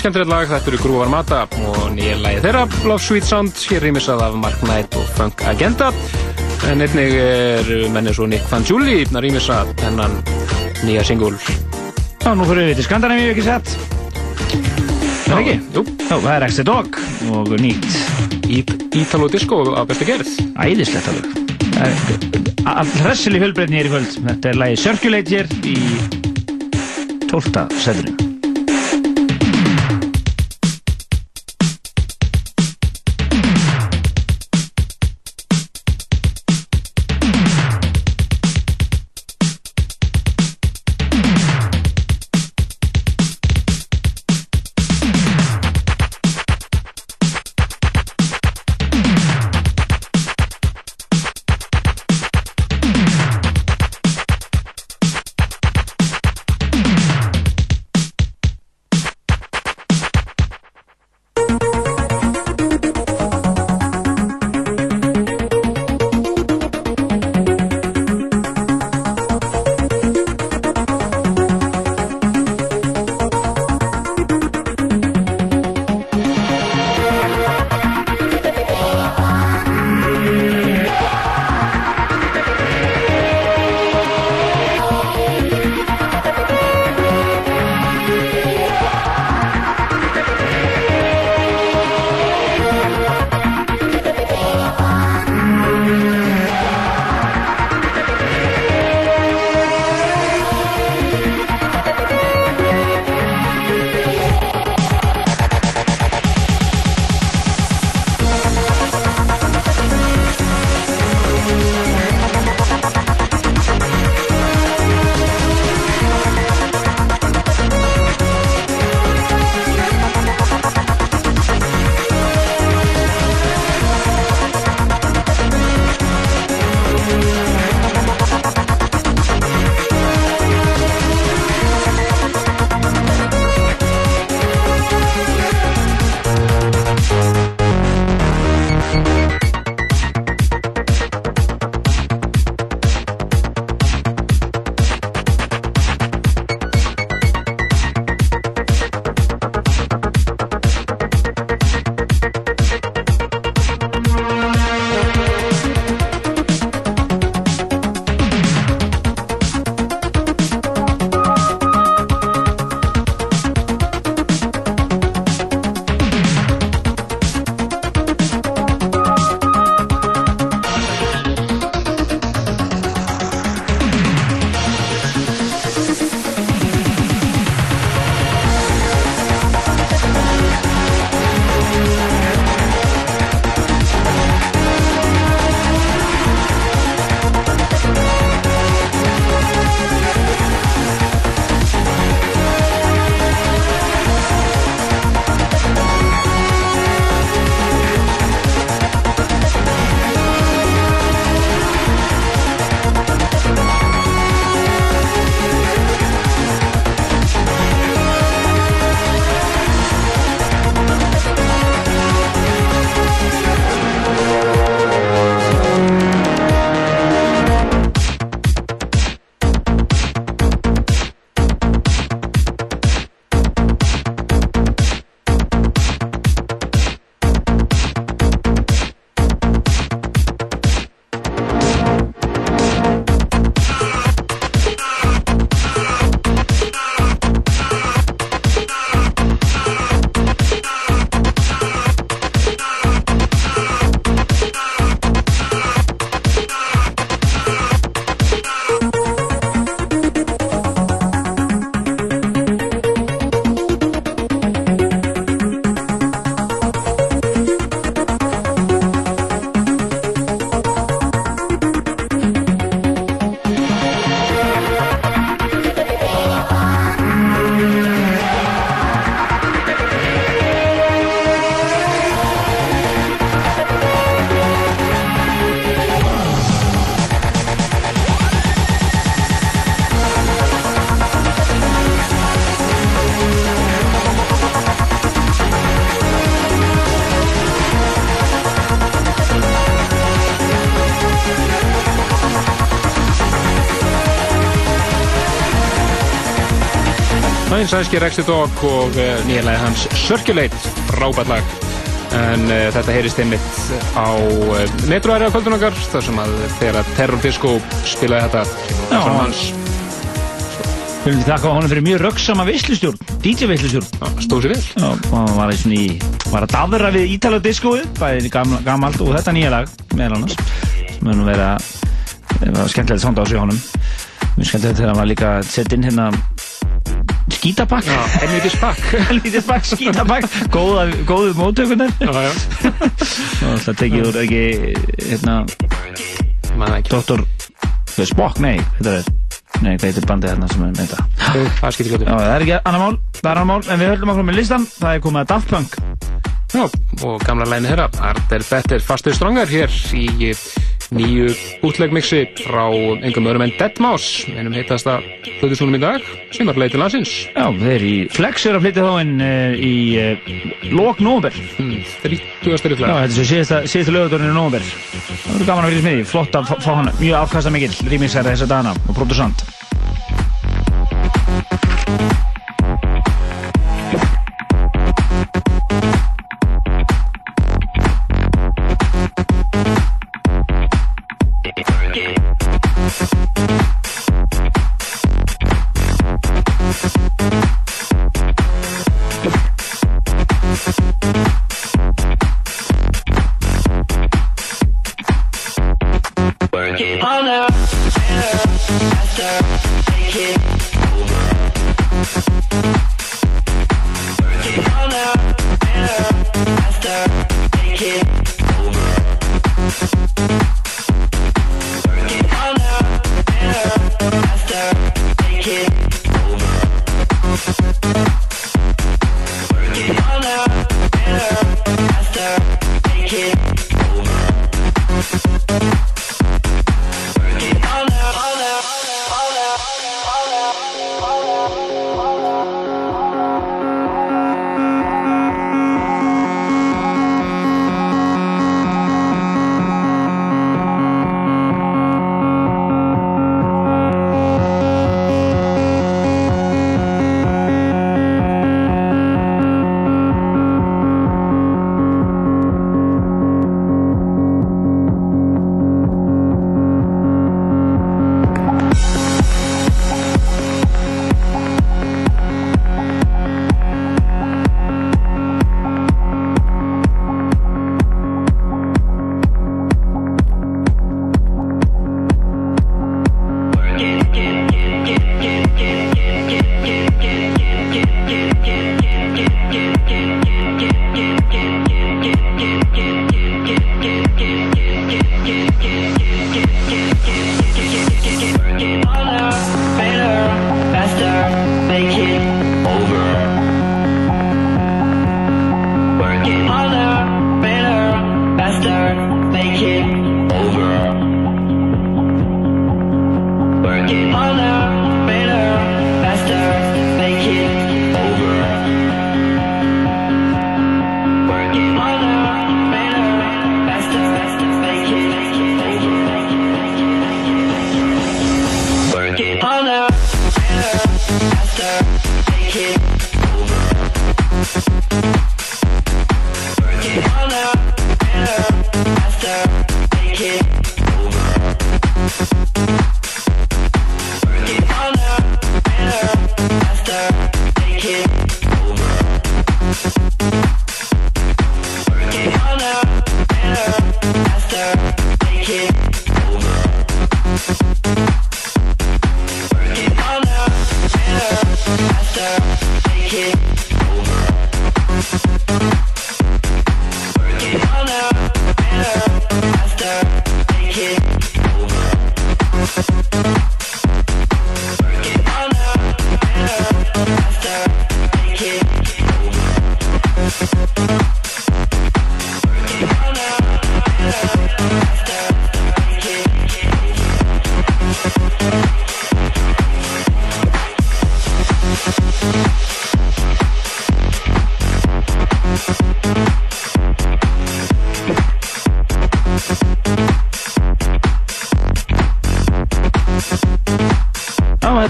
skemmtilegt lag, þetta eru Grúvar Mata og nýja lagi þeirra, Love Sweet Sound, hér rýmisað af Mark Knight og Funk Agenda. En einnig er mennið svo Nick Fanjuli að rýmisað hennan nýja singul. Já, nú fyrir við til Skandinavíu, ekki sett? Er það ekki? Jú. Já, það er Extra Dog og nýtt. Ít, Ítalo Disco af bestu gerð. Æðislegt alveg. All hressileg fjölbreytni er í kvöld. Þetta er lagi Circulate hér í 12. setinu. Hinn sænski Rexy Dog og uh, nýjalega hans Circulate, frábært lag. En uh, þetta heyrist einmitt á uh, metroæri á kvöldun okkar, þar sem að þegar Terror Disco spilaði þetta. Svona hans. Við viljum þakka honum fyrir mjög röggsama veislustjórn, DJ-veislustjórn. Stóð sér vel. Já, og hann var, í var að dafra við Ítala diskóið, bæði gamla- gamalt og þetta nýja lag, meðal annars, sem er nú verið að, var skemmtilegt sound á sig honum. Mjög skemmtilegt þegar hann var líka setja inn hérna skítapakk. Já, helvítis pakk. helvítis pakk, skítapakk. Góða, góðu móttökunar. Það tekið úr ekki, hérna, Dr. Spock, nei, þetta er, nei, hvað heitir bandið hérna sem er með þetta? Það gott. Já, það er ekki annar mál, það er annar mál, en við höldum okkur með listan, það er komið að Daft Punk. Já, og gamla læni þeirra, Art er better, faster, stronger, hér í nýju útlegmixi frá engum öðrum en Deadmau5, einum heitasta hlutusúnum í dag, sem er leið til landsins. Já, þeir í Flex er að flytja þá inn uh, í uh, lok nóvember. Mm, 30. styrkla. Já, þetta er svo síðasta, lögadörnir í nóvember. Það verður gaman að fylgjast með því, flott að fá- hann mjög afkasta mikill, rýmingsæri þessa dagana og producent.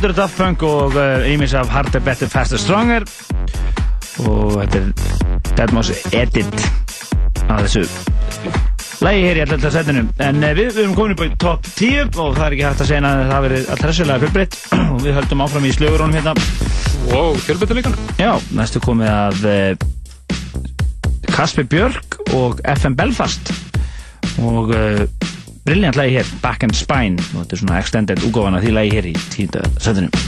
Þetta eru Daft Punk og ímis af Harder, Better, Faster, Stronger. Og þetta er Deadmau Edit af þessu lægi hér í alltaf setinu. En eh, við, við erum komin upp á top 10 og það er ekki hægt að segja að það verið alltaf hressilega fjölbreytt. Og við höldum áfram í slögurónum hérna. Wow, fjölbreyttileikan Já, næstu komið að uh, Kasper Björk og FM Belfast. Og uh, brilljant lægi hér, Back and Spine. Og þetta er svona extended úgófana því lægi hér í tíunda setinu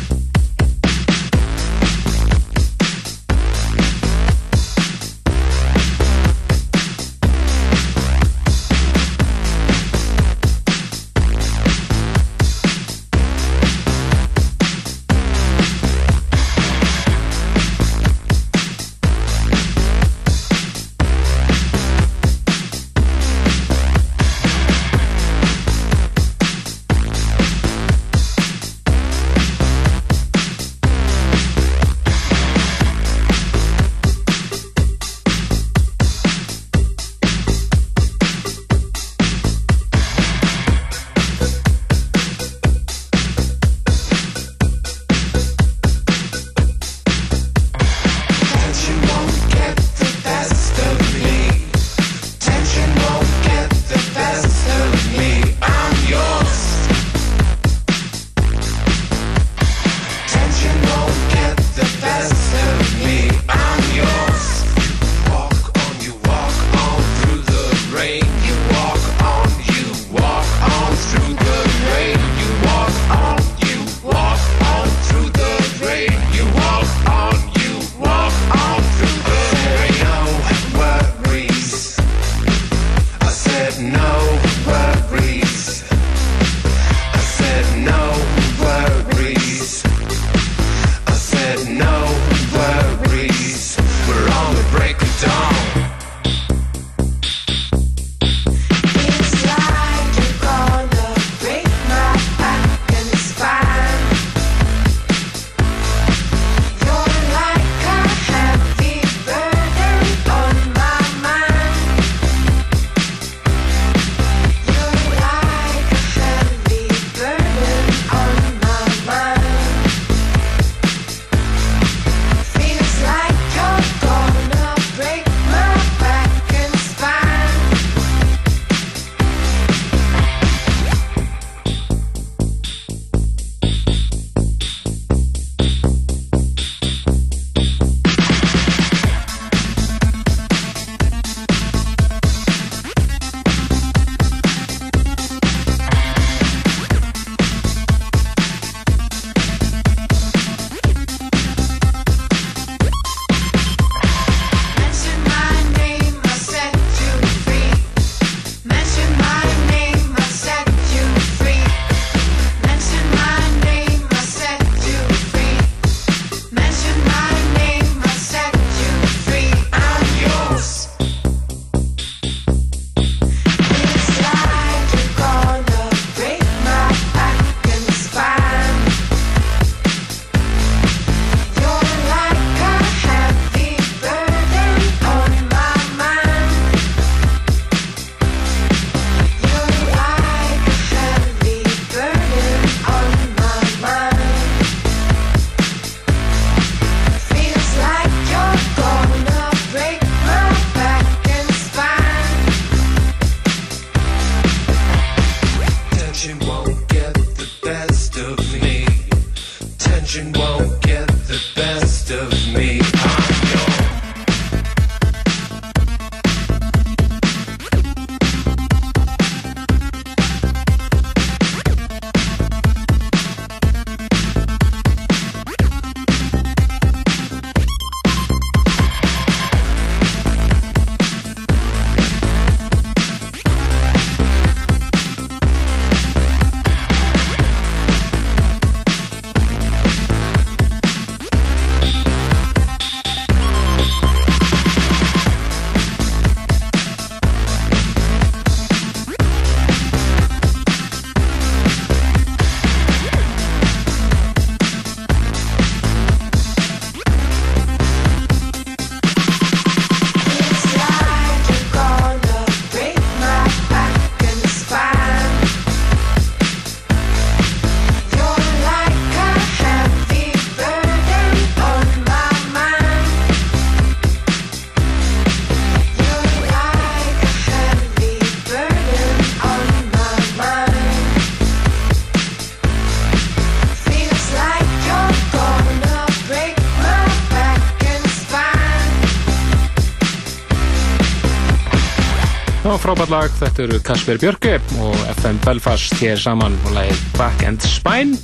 Já, frábært lag, þetta eru Kasper Björke og FM Belfast hér saman og lagið Back and Spine.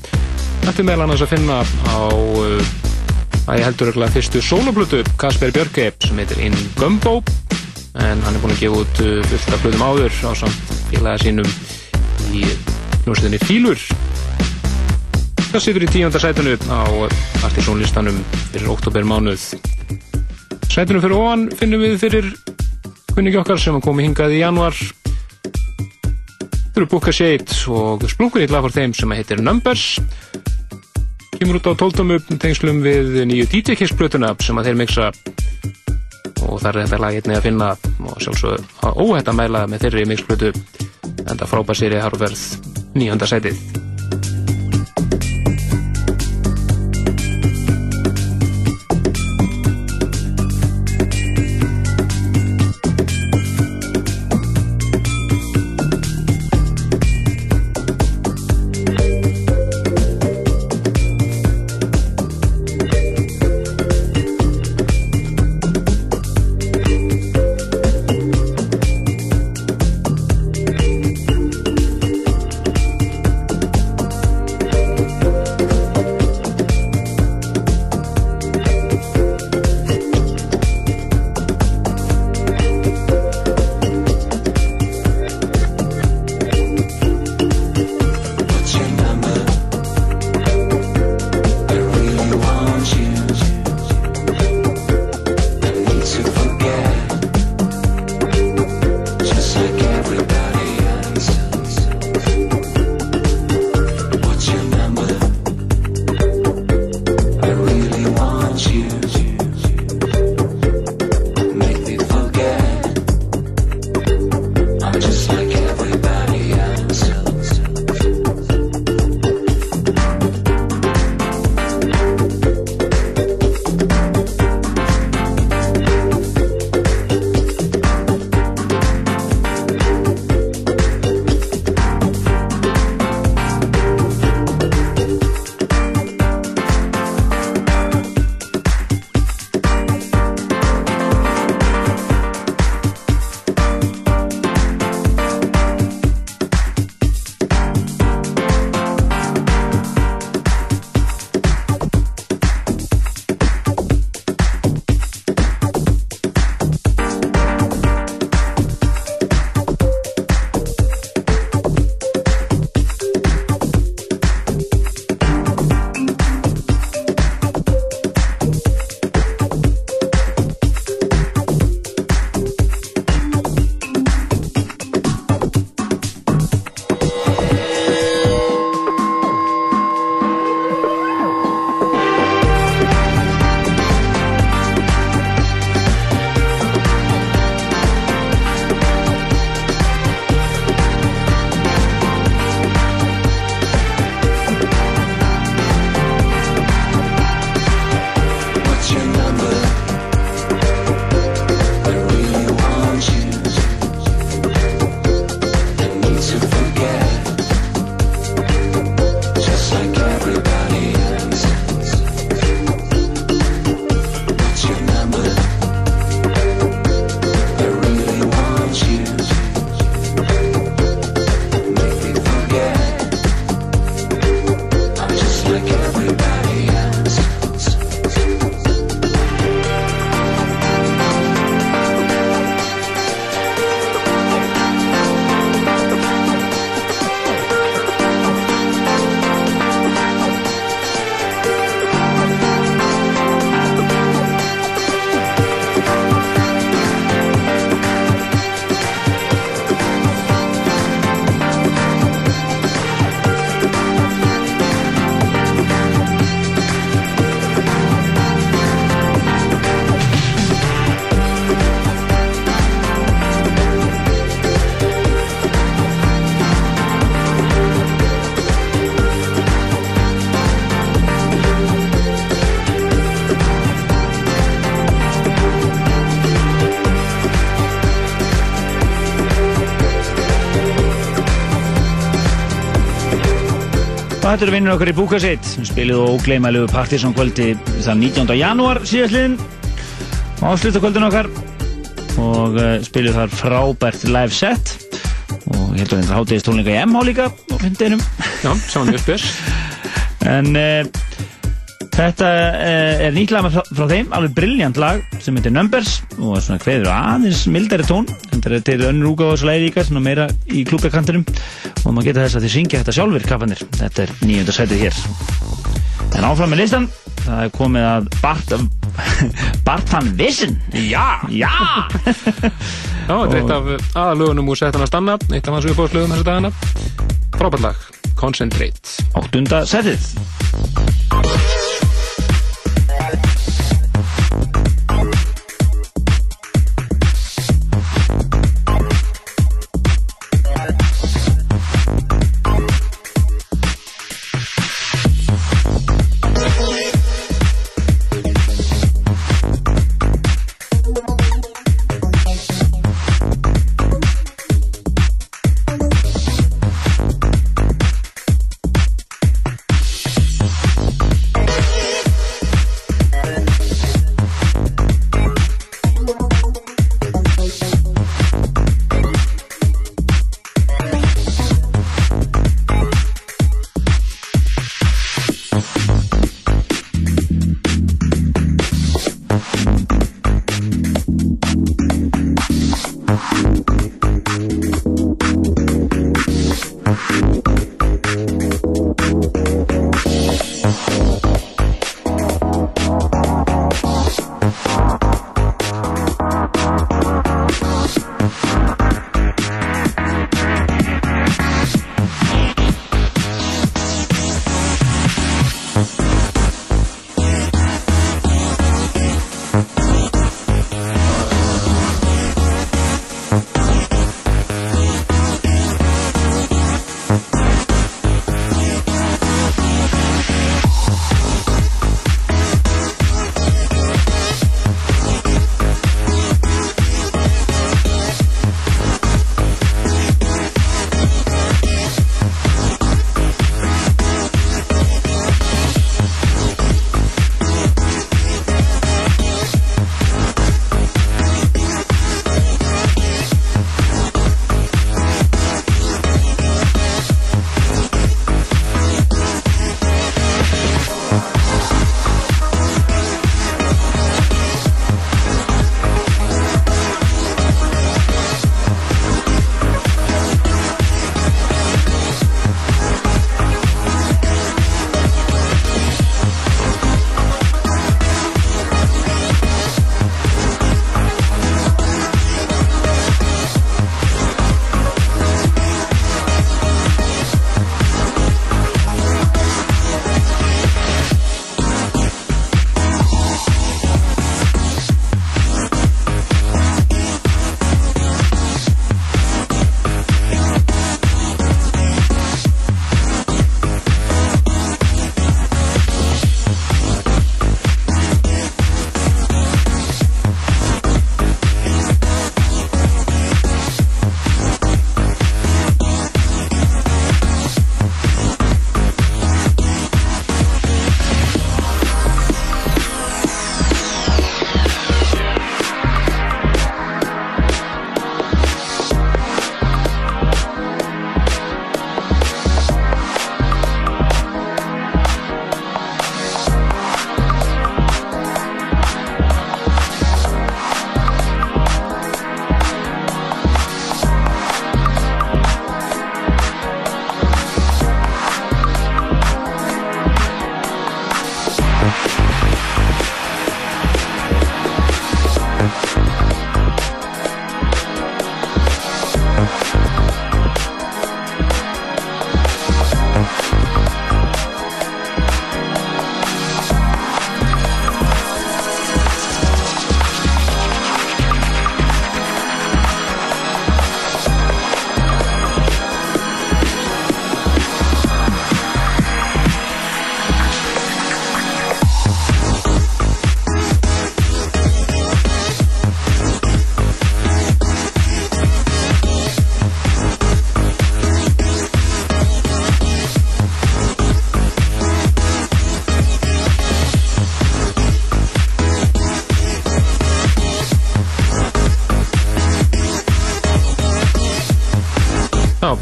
Þetta er meðal annars að finna á, uh, að ég heldur örugglega fyrstu sóloblutu Kasper Björke sem heitir In Gumbo en hann er búinn að gefa út fullt af blutum áður á samt félaga sínum í hljómsveitinni Fílur. Það situr í tíunda sætunu á artisónlistanum fyrir oktober mánuð. Sætunum fyrir ofan finnum við fyrir kunningi okkar sem komi hingað í januar Þau eru Booka Shade og splunkur í lag for þeim sem heitir Numbers. Kemur út á tóltumu tengslum við nýju DJ Kiss blötuna sem að þeir mixa. Og þar er þetta lag einnig að finna og sjálfsög óhætt að mæla með þeirri mixblötu en það frábær séri harfverð nýjönda sætið þetta eru vinnur okkar í Búkasitt sem spiluðu ógleimælugu Partiðsson kvöldi þann 19. janúar síðastliðin og ásluta kvöldin okkar. Og uh, spiluð þar frábært live set. Og ég held að þetta hátíðist tónleika í MH líka á hundinum Já, saman spes. En uh, þetta uh, er nýtt lag frá, frá þeim, alveg brilljant lag sem heitir Numbers. Og svona kveður aðeins mildari tón, þetta er til önnur úgáð og slæði líka, svona meira í klúbjakantinum og maður geta þess að þið syngja þetta sjálfur kaffanir, þetta er nýjönda sætið hér. En áfram með listan. Það er komið að Bart Bart van Wissen. Já. Já. Já, þetta er eitt af aðalögunum úr setana stanna. Eitt af hans uppáðslögum þessa dagana. Frábært lag, Concentrate. Áttunda setið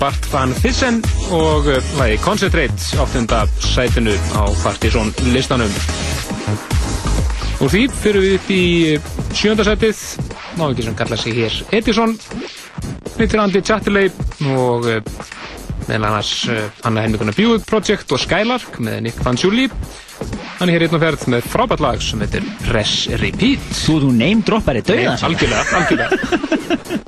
Bart van Fissen og uh, lagi Concentrate áttunda sætinu á Partizón listanum. Úr því fyrir við upp í sjönda sætið, náðingi sem kalla sig hér Edison, heitir Andy Chatterley og uh, meðal annars uh, Anna Helmikuna Buick Project og Skylark með Nick Fanciulli. Hann er hér einn og ferð með frábært lag sem heitir Press Repeat. Þú, þú name droppar í dauða. Algjörlega, algjörlega.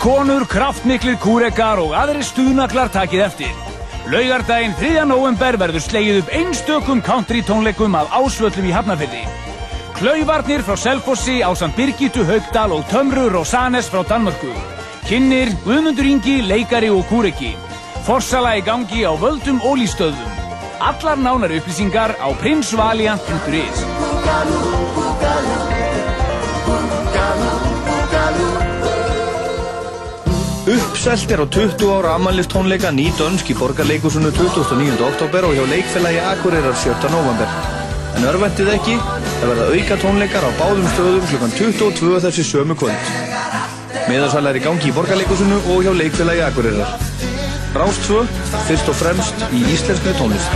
konur, kraftmiklir kúrekar og aðri stuðnaklar takið eftir. Laugardaginn 3. november verður slegið upp einstökum country tónleikum af ásvöllum í Hafnarfyrði. Klauvarnir frá Selfossi á samt Birgitu Haugdal og Tömru Rosanes frá Danmörku. Kinnir, Guðmundur Ingi, leikari og kúreki. Forsala í gangi á völdum ólístöðum. Allar nánar upplýsingar á prinsvaliant.is. Uppselt er á 20 ára ammælistónleika ný dönsk í borgarleikusunu 29. oktober og hjá leikfélagi Akureyrar 7. november. En örvendið ekki, það verða auka tónleikar á báðum stöðum klukkan 22 þessi sömu kvöld. Meðarsal er í gangi í borgarleikusunu og hjá leikfélagi Akureyrar. Rástfö, fyrst og fremst í íslenskri tónlist.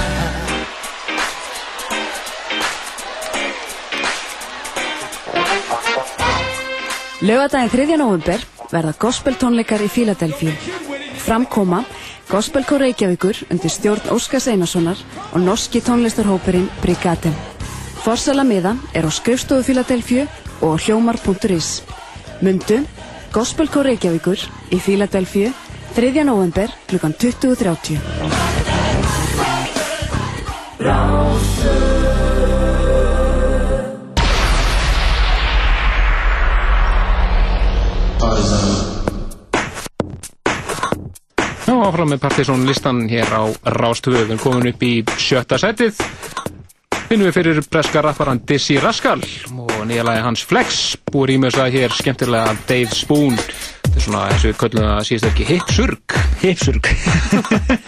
Laugadaginn 3. november verða gospeltónleikar í Fíladelfíu. Framkoma Gospelkór Reykjavíkur undir stjórn Óskars Einarssonar og norski tónlistarhópurinn Brigaden. Forsala miða er á skrifstofu Fíladelfíu og hljómar.is. Mundu Gospelkór Reykjavíkur í Fíladelfíu 3. november klukkan 20.30. Já, áfram með Partiðsson listan hér á Rástöðun komin upp í sjötta setið. Finnum við fyrir breska rapparan Dizzy Rascal og nýja lagi hans Flex búið rýmur það hér skemmtilega Dave Spoon. Þetta er svona eins og við köllum það síðast ekki hipsurg hipsurg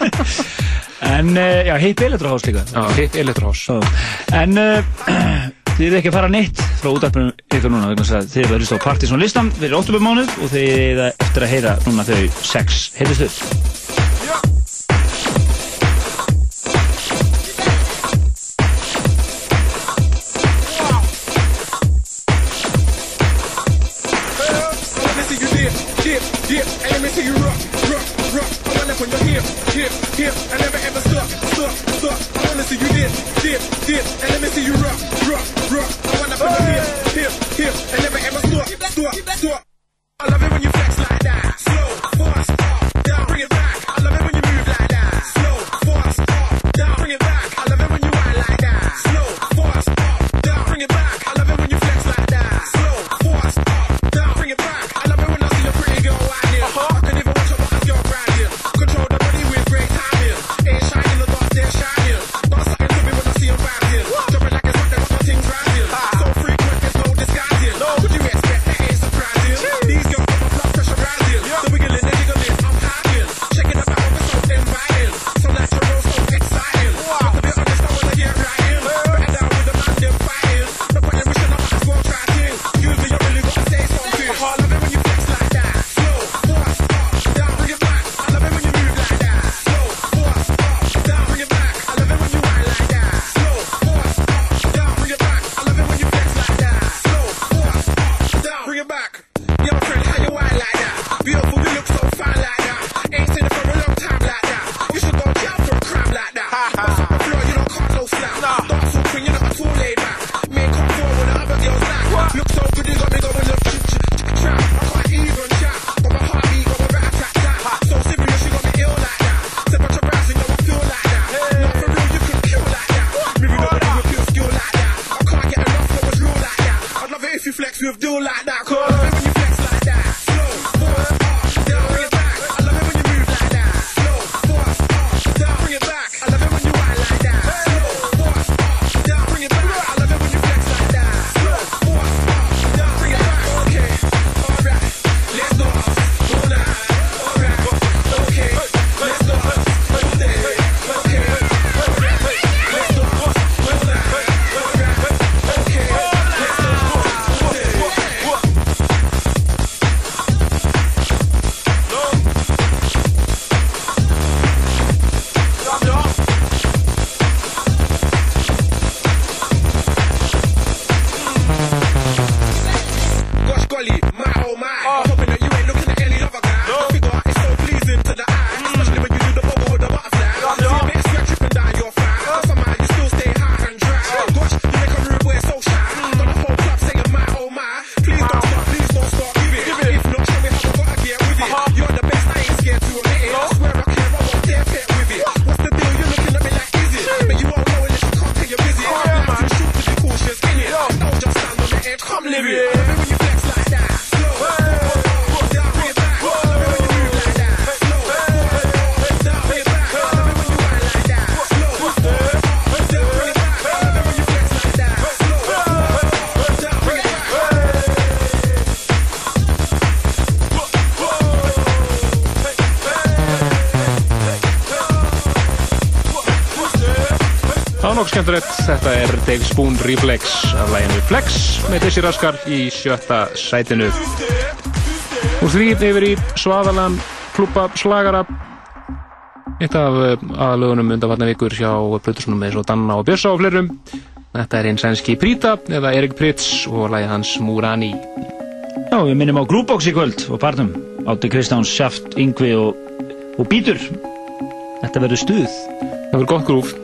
En, uh, já, hipp elektrohás líka. Já, hipp elektrohás En uh, þið er ekki að fara neitt frá útarpunum ykkur núna vegna þess að þið verðist á Partiðsson listan fyrir óttuböfmánuð og þið er eftir að heyra núna þau sex heitist upp Let me dip, dip, and let me see you rock, rock, rock. I wanna put your hip, hip, hip, and never ever stop, stop, stop. I love it when you flex like that, slow, fast, up, Dave Spoon Reflex af læginu Flex með þessi raskar í sjötta sætinu. Úr því yfir í Svaðalan klúpa slagara. Eitt af eh, aðalögunum undanfarnar vikur hjá Plutusnum eins og Danna og Björsa og fleirum. Þetta er hinn sænski Prita eða Erik Pritz og lægi hans Murani. Já, við minnum á Groupbox í kvöld og partum. Átti Kristjáns, Sjaft, Yngvi og, og Bítur. Þetta verður stuð. Það verður gott grúf.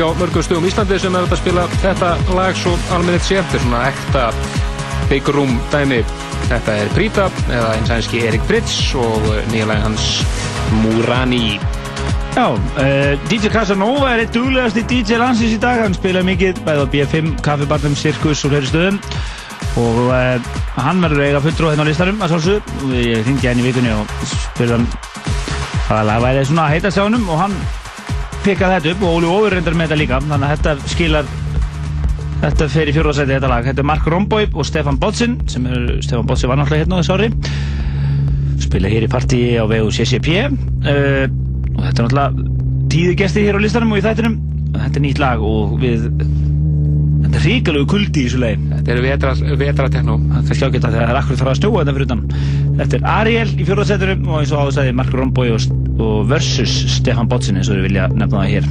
Ekki á mörgum stöðum í Íslandi sem er að spila þetta lag svo almennið sé þetta er svona ekta big room dæmi. Þetta er Prita eða eins aðeinski Erik Brits og nýja lagin hans Murani Já, uh, DJ Casanova er eitt duglegasti DJ landsins í dag, hann spila mikið bæði á B5, Kaffibarnum, Sirkus og fleiri stöðum. Og uh, hann verður eiga fulltrú hérna á listanum að sálsög og ég hringi hann í vikunni og spurði hann hvaða lag væri svona að heita sjánum og hann pekkaði þetta upp og Óli Óður reyndar með þetta líka. Þannig að þetta skilar þetta fer í fjórðarsæti þetta lag. Þetta er Mark Romboy og Stefan Botsin sem er, Stefan Botsin var náttúrulega hérna á þessu ári. Spila hér í partíi á vegu CCP uh, og þetta er náttúrulega tíði gesti hér á listanum og í þættinum. Þetta er nýtt lag og við þetta er ríkalegu kuldi í þessu leið Þetta er vetra, vetrateknó. Það er kannski ágætt að það er akkur þarf að snjóa þetta fyrir utan. Þetta er Ariel í fjórðarsættinum og eins og áður sagði Mark Romboy og, og versus Stefan Botsin eins og við vilja nefna það hér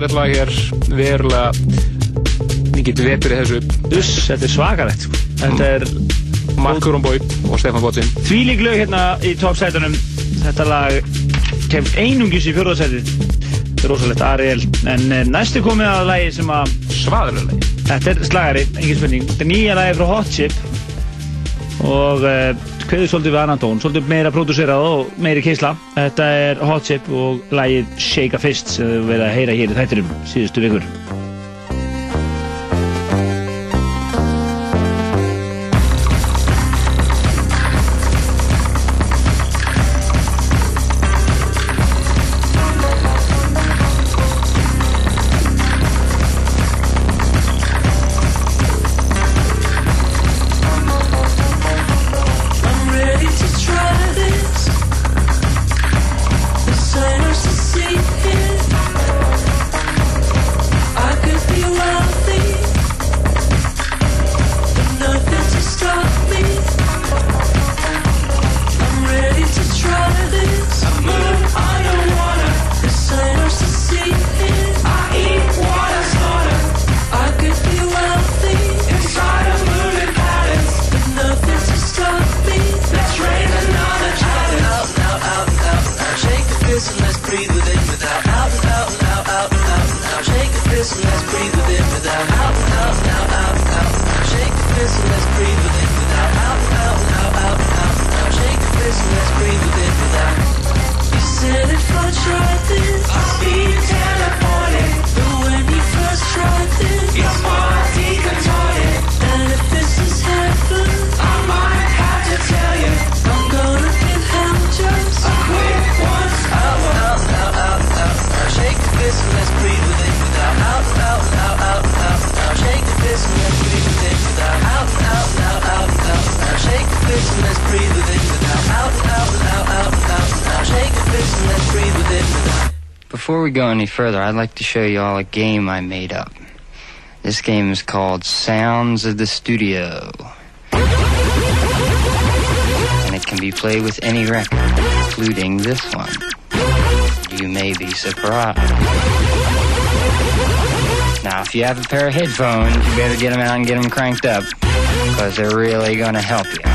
svaret lag hér verulega mikið vetur í þessu. Uss, þetta er svakalegt sko. Þetta er Mark Romboy og Stefan Botsin. Þvílík lög hérna í toppsætunum Þetta lag kemst einungis í fjórðarsætið rosalegt Ariel. En eh, næst er komið að lagi sem að svaðalega lagi þetta er slagari, engin spurning. Þetta er nýja lagi frá Hot Chip. Og uh, kveður svolítið við annan tón svolítið meira pródúserað og meiri keisla þetta er Hot Chip og lagið Shake a Fist sem við verðum að heyra hér í þættinum síðustu vikur we go any further, I'd like to show you all a game I made up. This game is called Sounds of the Studio. And it can be played with any record, including this one. You may be surprised. Now, if you have a pair of headphones, you better get them out and get them cranked up, because they're really going to help you.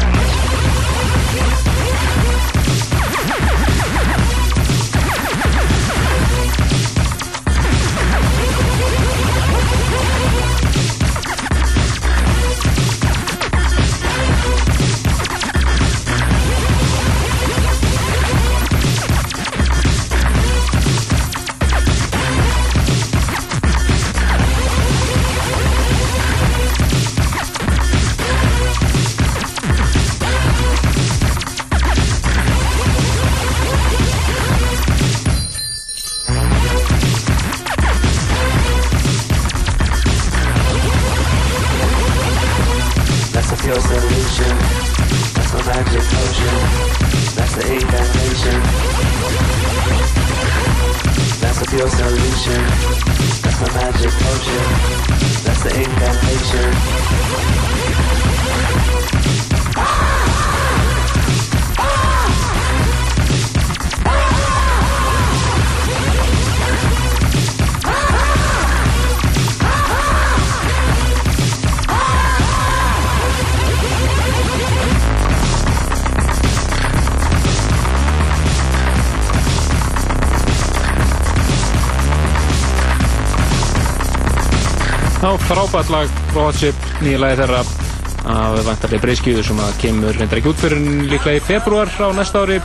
Pure solution. That's my magic potion. That's the incantation. That's the pure solution. That's my magic potion. That's the incantation. Já, frábært lag Chip, nýja lagi þeirra. Af vantarlega breyskjöðu sem að kemur reyndar ekki út fyrir líklega í februar á næsta ári.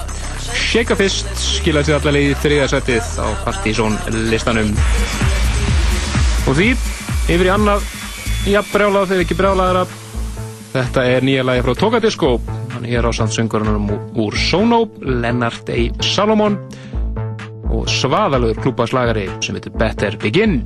Shake a Fist skilaði sér allavega í þriðasettið á Partizón listanum. Og því yfir í annað jafn brjálað þegar ekki brjálaðara. Þetta er nýja lagi frá Tokadisco. Hann er á sandsöngurunum úr Sono Lennart A. Salomon og svaðalögur klúpaslagari sem heitir Better Begin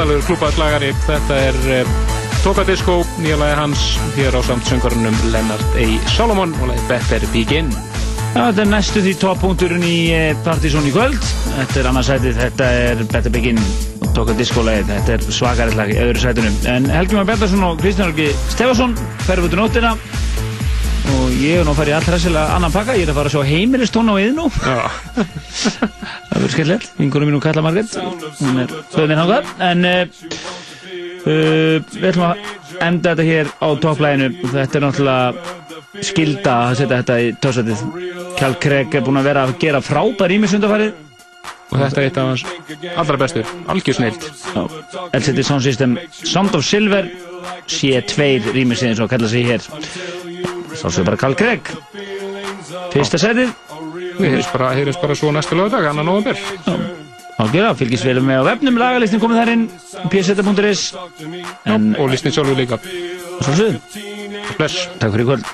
svaðalegur klúpaðlagari. Þetta er uh, Toka Disco, nýja lagi hans hér á samt söngvarunum Lennart A. Solomon og lagi Better Begin. Já, þetta er næstu því toppunkturinn í eh, Partizón í kvöld. Þetta er annarsætið, þetta er Better Begin og Toka Disco-lagið. Þetta er svakarið lag í öðru sætunum. En Helgi Már Bjarnarsson og Kristján Örgi Stefansson ferðu út í nóttina og ég er nú að fara í allræsilega annan pakka. Ég er að fara að sjá heimilistón á yðnú. Já. verður skellilegt. Vingunum mín og Kalla Margrét. Hún er föðin hangað. En uh, uh, við ætlum að enda þetta hér á topplæginu. Þetta er náttúrulega skilda að setja þetta í tósætið. Kjall Craig er búinn að vera að gera frábær ímis undarfarið. Og þetta er eitt af hans allra bestu, algjör snilt. LCD Sound System Sound of Silver C2 rýmisinn eins og kalla sig hér. Sálsögur bara Kjall Craig. Fyrsta setið. Við heyrjum bara, heyrjumst bara svo næstu lögadag, annan november. Ágjörða, fylgist vel með á vefnum, lagalistin komið þar inn, pseta.is En, og listin sjálfur líka. Sálsögur. Bless. Takk fyrir í kvöld.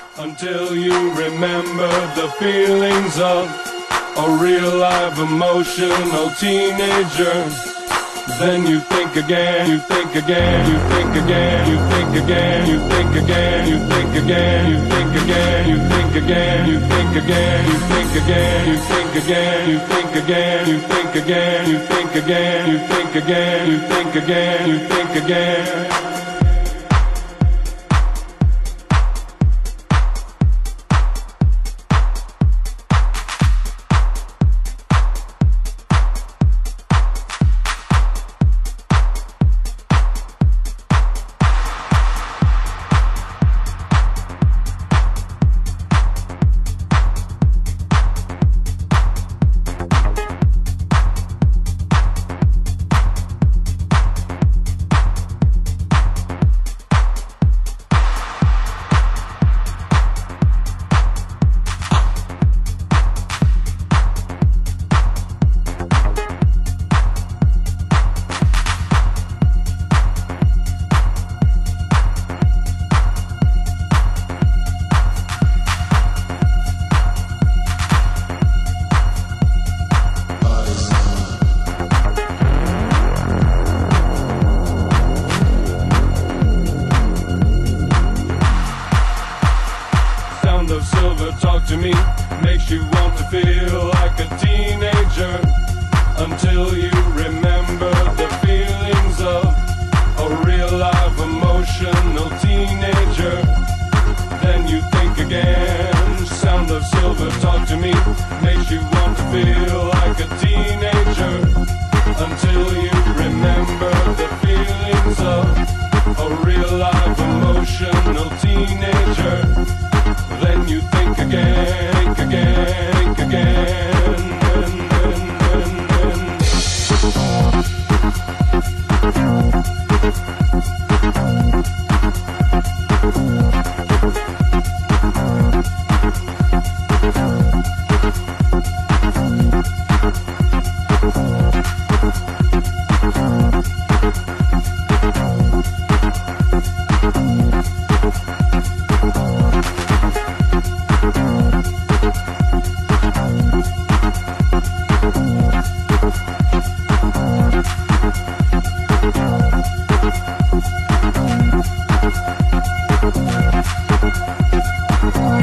Then you think again, you think again, you think again, you think again, you think again, you think again, you think again, you think again, you think again, you think again, you think again, you think again, you think again, you think again, you think again, you think again, you think again.